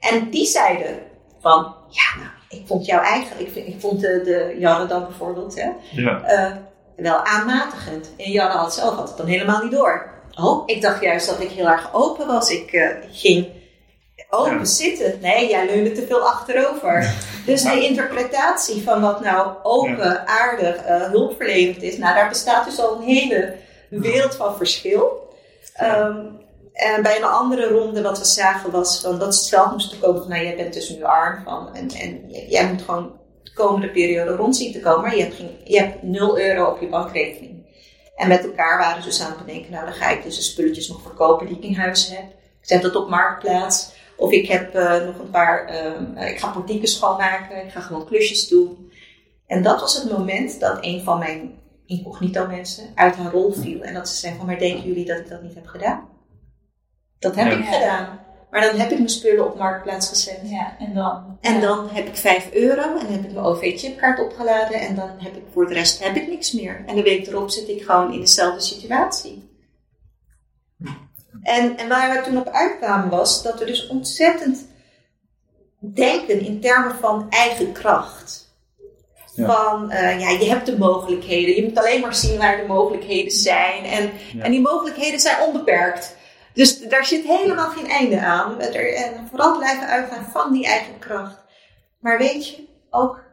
En die zeiden van, ja, nou, ik vond jou eigenlijk, ik, ik vond de, de Jarre dan bijvoorbeeld, hè, ja. uh, wel aanmatigend. En Jarre had zelf had het dan helemaal niet door. Oh, ik dacht juist dat ik heel erg open was. Ik, uh, ik open zitten. Nee, jij leunde te veel achterover. Dus de interpretatie van wat nou open, aardig, uh, hulpverlenend is, nou daar bestaat dus al een hele wereld van verschil. Um, en bij een andere ronde wat we zagen was van dat ze zelf moesten komen van nou jij bent tussen nu arm van en, en jij moet gewoon de komende periode rond zien te komen, maar je hebt, geen, je hebt 0 euro op je bankrekening. En met elkaar waren ze dus aan het bedenken, nou dan ga ik dus de spulletjes nog verkopen die ik in huis heb. Ik zet dat op marktplaats. Of ik heb uh, nog een paar, uh, ik ga portieken schoonmaken, ik ga gewoon klusjes doen. En dat was het moment dat een van mijn incognito mensen uit haar rol viel. En dat ze zei van, maar denken jullie dat ik dat niet heb gedaan? Dat heb ik gedaan. Maar dan heb ik mijn spullen op marktplaats gezet. Ja, en dan? En dan heb ik 5 euro en dan heb ik mijn OV-chipkaart opgeladen en dan heb ik voor de rest heb ik niks meer. En de week erop zit ik gewoon in dezelfde situatie. En, en waar we toen op uitkwamen was dat we dus ontzettend denken in termen van eigen kracht. Van, uh, ja, je hebt de mogelijkheden. Je moet alleen maar zien waar de mogelijkheden zijn. En, en die mogelijkheden zijn onbeperkt. Dus daar zit helemaal geen einde aan. En vooral blijven uitgaan van die eigen kracht. Maar weet je, ook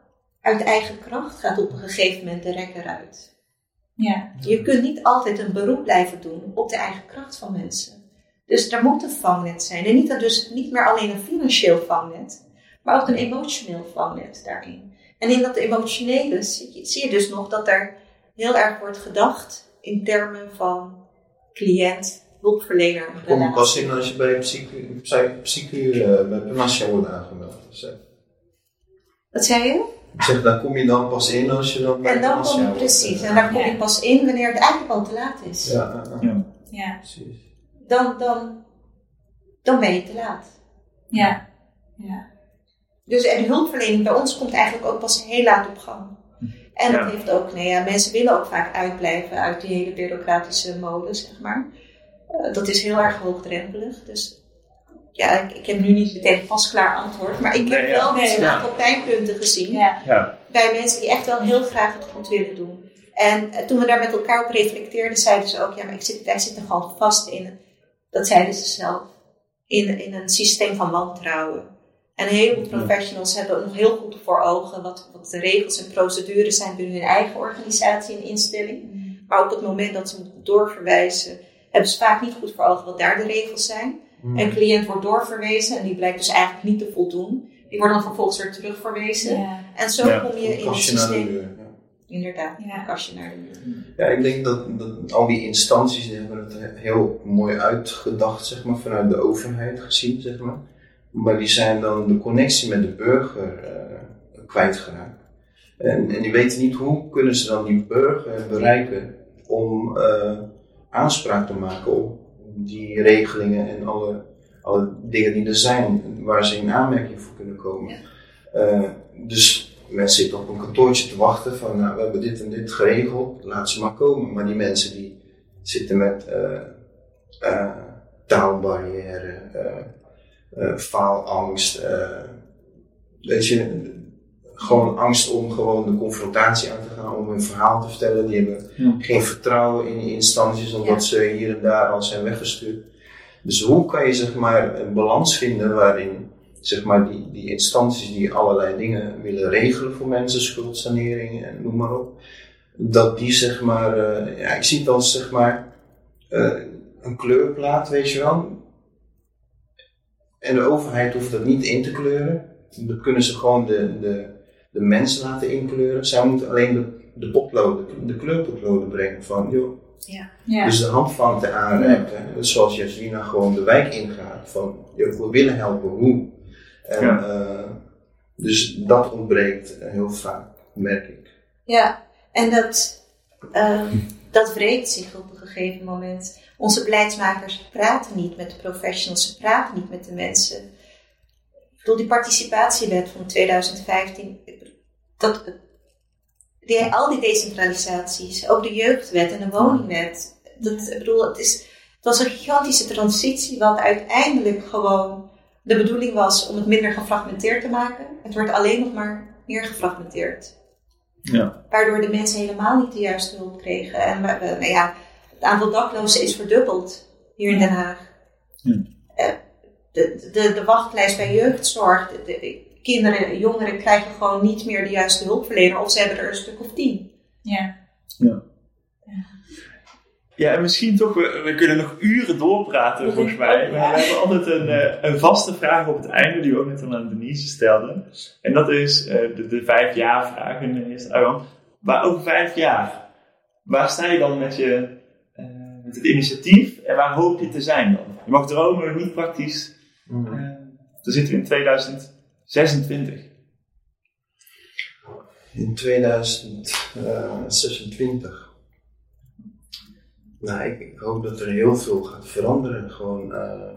uit eigen kracht gaat op een gegeven moment de rekker uit. Ja. Je kunt niet altijd een beroep blijven doen op de eigen kracht van mensen. Dus daar moet een vangnet zijn. En niet, dus niet meer alleen een financieel vangnet, maar ook een emotioneel vangnet daarin. En in dat emotionele zie je, zie je dus nog dat er heel erg wordt gedacht in termen van cliënt, hulpverlener. Kom je pas in als je bij psychu, uh, bij Panassia wordt aangemeld. Wat zei je? Ik zeg, daar kom je dan pas in als je dan bij En dan kom je precies. En daar kom je pas in wanneer het eigenlijk al te laat is. Ja, ja. ja. precies. Dan, dan, dan ben je te laat. Ja. ja. Dus en de hulpverlening bij ons komt eigenlijk ook pas heel laat op gang. En dat heeft ook, nou ja, mensen willen ook vaak uitblijven uit die hele bureaucratische mode, zeg maar. Uh, dat is heel erg hoogdrempelig. Dus ja, ik, ik heb nu niet meteen een pasklaar antwoord, maar ik heb Nee, ja. wel Nee, een ja. aantal pijnpunten gezien Ja. Ja. bij mensen die echt wel heel graag het goed willen doen. En eh, toen we daar met elkaar op reflecteerden, zeiden ze ook, ja, maar ik zit, wij zitten gewoon vast in, dat zeiden ze zelf, in, in een systeem van wantrouwen. En heel veel professionals hebben ook nog heel goed voor ogen wat, wat de regels en procedures zijn binnen hun eigen organisatie en instelling. Maar op het moment dat ze moeten doorverwijzen, hebben ze vaak niet goed voor ogen wat daar de regels zijn. Een cliënt wordt doorverwezen en die blijkt dus eigenlijk niet te voldoen. Die wordt dan vervolgens weer terugverwezen. Ja. En zo Ja, kom je in het Kastje naar de systeem. muur. Ja. Inderdaad, Ja. een kastje naar de muur. Ja, ik denk dat, dat al die instanties die hebben het he- heel mooi uitgedacht, zeg maar, vanuit de overheid gezien, zeg maar. Maar die zijn dan de connectie met de burger eh, kwijtgeraakt. En, en die weten niet hoe kunnen ze dan die burger bereiken om eh, aanspraak te maken op die regelingen en alle, alle dingen die er zijn, waar ze in aanmerking voor kunnen komen. Eh, dus mensen zitten op een kantoortje te wachten van, nou, we hebben dit en dit geregeld, laat ze maar komen. Maar die mensen die zitten met eh, eh, taalbarrière, faalangst, weet je, gewoon angst om gewoon de confrontatie aan te gaan, om hun verhaal te vertellen. Die hebben Ja. geen vertrouwen in die instanties, omdat ze hier en daar al zijn weggestuurd. Dus hoe kan je zeg maar een balans vinden waarin zeg maar die, die instanties die allerlei dingen willen regelen voor mensen, schuldsanering en noem maar op, dat die zeg maar, eh, ja, ik zie het als zeg maar eh, een kleurplaat, weet je wel. En de overheid hoeft dat niet in te kleuren. Dat kunnen ze gewoon de, de, de mensen laten inkleuren. Zij moeten alleen de, de potloden, de kleurpotloden brengen van, joh, Ja. dus de handvangt aanreiken. Dus zoals Jasmina gewoon de wijk ingaat. Van, joh, we willen helpen, hoe? En, Ja. eh, dus dat ontbreekt heel vaak, merk ik. Ja, en dat, ehm, dat wreekt zich op een gegeven moment. Onze beleidsmakers praten niet met de professionals, ze praten niet met de mensen. Ik bedoel, die participatiewet van 2015, dat, die, al die decentralisaties, ook de jeugdwet en de woningwet. Dat, ik bedoel, het, is, het was een gigantische transitie, wat uiteindelijk gewoon de bedoeling was om het minder gefragmenteerd te maken. Het wordt alleen nog maar meer gefragmenteerd Ja. waardoor de mensen helemaal niet de juiste hulp kregen. En nou ja, het aantal daklozen is verdubbeld hier in Den Haag. Ja. Eh, De, de, de wachtlijst bij jeugdzorg, de kinderen, jongeren krijgen gewoon niet meer de juiste hulpverlener of ze hebben er een stuk of tien. Ja. Ja, en misschien toch, we, we kunnen nog uren doorpraten volgens mij. Maar we hebben altijd een, eh, een vaste vraag op het einde, die we ook net aan Denise stelden. En dat is eh, de, de vijf jaar vraag in de eerste Arjan. Maar over vijf jaar, waar sta je dan met, je, eh, met het initiatief en waar hoop je te zijn dan? Je mag dromen, niet praktisch. Eh, dan zitten we in 2026. In 2026. Nou, ik, hoop dat er heel veel gaat veranderen. Gewoon eh,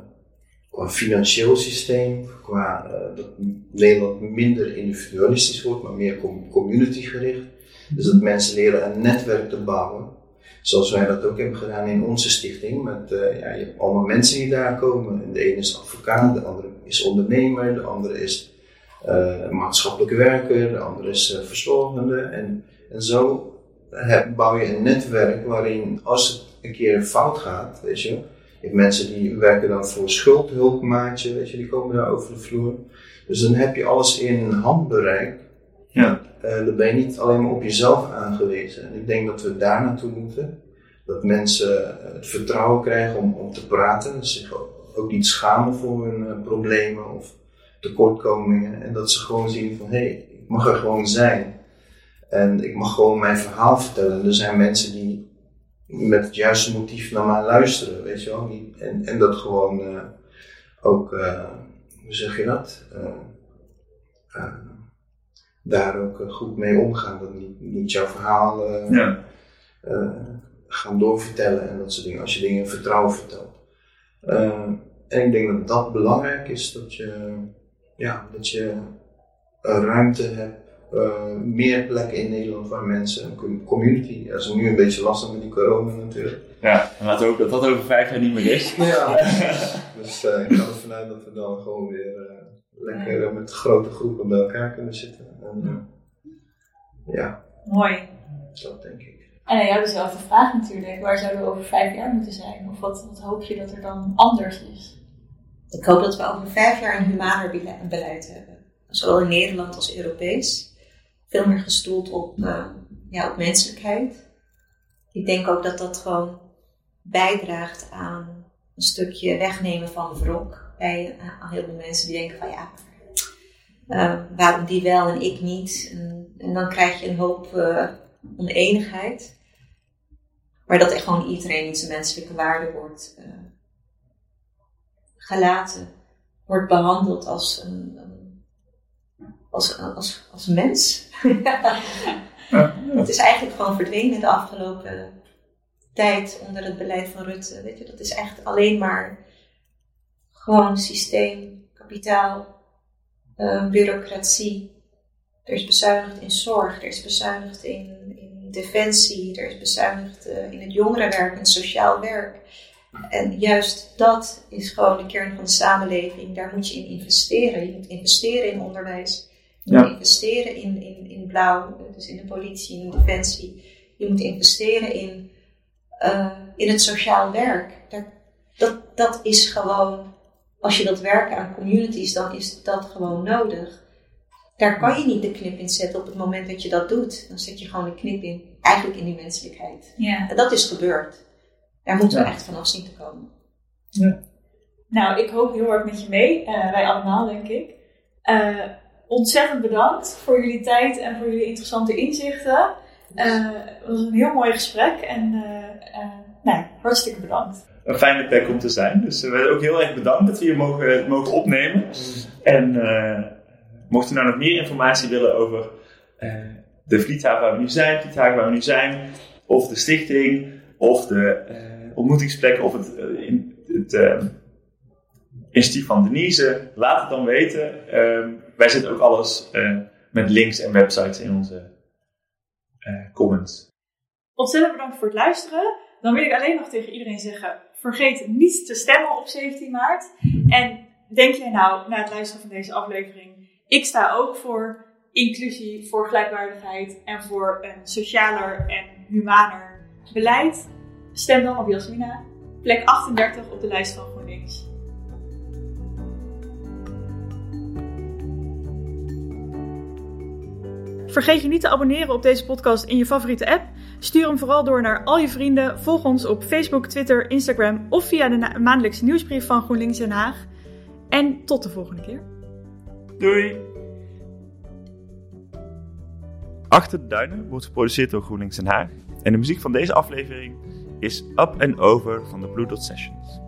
qua financieel systeem, qua eh, dat Nederland minder individualistisch wordt, maar meer com- communitygericht. Dus dat mensen leren een netwerk te bouwen. Zoals wij dat ook hebben gedaan in onze stichting. Met, eh, ja, je hebt allemaal mensen die daar komen. De ene is advocaat, de andere is ondernemer, de andere is eh, maatschappelijke werker, de andere is eh, verzorgende. En, en zo heb- bouw je een netwerk waarin als het een keer fout gaat, weet je, je hebt mensen die werken dan voor schuldhulpmaatje, weet je, die komen daar over de vloer. Dus dan heb je alles in handbereik. Ja. Eh, dan ben je niet alleen maar op jezelf aangewezen. En ik denk dat we daar naartoe moeten. Dat mensen het vertrouwen krijgen om, om te praten. Zich ook, ook niet schamen voor hun problemen of tekortkomingen. En dat ze gewoon zien van, hé, hey, ik mag er gewoon zijn. En ik mag gewoon mijn verhaal vertellen. Er zijn mensen die met het juiste motief naar mij luisteren, weet je wel. En, en dat gewoon eh, ook, eh, hoe zeg je dat? Eh, daar ook goed mee omgaan. Dat niet, niet jouw verhaal Ja. gaan doorvertellen en dat soort dingen. Als je dingen in vertrouwen vertelt. En ik denk dat dat belangrijk is, dat je, ja, dat je een ruimte hebt eh, meer plekken in Nederland waar mensen een community. Dat is nu een beetje lastig met die corona natuurlijk. Ja, en laten we hopen dat dat over vijf jaar niet meer is. Ja, dus uh, ik ga ervan uit dat we dan gewoon weer uh, lekker met grote groepen bij elkaar kunnen zitten. En, ja. Mooi. Dat denk ik. En jij hebt dezelfde vraag natuurlijk. Waar zouden we over vijf jaar moeten zijn? Of wat, wat hoop je dat er dan anders is? Ik hoop dat we over vijf jaar een humaner beleid hebben. Zowel in Nederland als Europees. Veel meer gestoeld op, uh, ja, op menselijkheid. Ik denk ook dat dat gewoon bijdraagt aan een stukje wegnemen van wrok. Bij uh, heel veel mensen die denken van ja, uh, waarom die wel en ik niet? En, dan krijg je een hoop oneenigheid. Maar dat echt gewoon iedereen in zijn menselijke waarde wordt uh, gelaten, wordt behandeld als een, als, als, als mens. Het is eigenlijk gewoon verdwenen de afgelopen tijd onder het beleid van Rutte. Weet je, dat is echt alleen maar gewoon systeem, kapitaal, uh, bureaucratie. Er is bezuinigd in zorg, er is bezuinigd in, in defensie, er is bezuinigd uh, in het jongerenwerk en sociaal werk. En juist dat is gewoon de kern van de samenleving. Daar moet je in investeren. Je moet investeren in onderwijs. Je moet investeren in, in, in blauw, dus in de politie, in de defensie. Je moet investeren in, uh, in het sociaal werk. Dat, dat, dat is gewoon, als je dat werken aan communities, dan is dat gewoon nodig. Daar kan je niet de knip in zetten op het moment dat je dat doet. Dan zet je gewoon de knip in, eigenlijk in die menselijkheid. Ja. En dat is gebeurd. Daar moeten we echt vanaf zien te komen. Ja. Nou, ik hoop heel erg met je mee. Uh, wij allemaal, denk ik. Uh, ontzettend bedankt voor jullie tijd en voor jullie interessante inzichten. Uh, het was een heel mooi gesprek en nou, hartstikke bedankt. Een fijne plek om te zijn. Dus we zijn ook heel erg bedankt dat we hier mogen, mogen opnemen. En mocht je nou nog meer informatie willen over de vliethaven waar we nu zijn, vliethaven waar we nu zijn, of de stichting, of de ontmoetingsplek, of het, in, het instituut van Denise, laat het dan weten. Uh, wij zetten ook alles uh, met links en websites in onze comments. Ontzettend bedankt voor het luisteren. Dan wil ik alleen nog tegen iedereen zeggen: vergeet niet te stemmen op 17 maart. En denk jij nou, na het luisteren van deze aflevering, ik sta ook voor inclusie, voor gelijkwaardigheid en voor een socialer en humaner beleid? Stem dan op Jasmina, plek 38 op de lijst van GroenLinks. Vergeet je niet te abonneren op deze podcast in je favoriete app. Stuur hem vooral door naar al je vrienden. Volg ons op Facebook, Twitter, Instagram of via de maandelijkse nieuwsbrief van GroenLinks Den Haag. En tot de volgende keer. Doei! Achter de Duinen wordt geproduceerd door GroenLinks Den Haag. En de muziek van deze aflevering is Up and Over van de Blue Dot Sessions.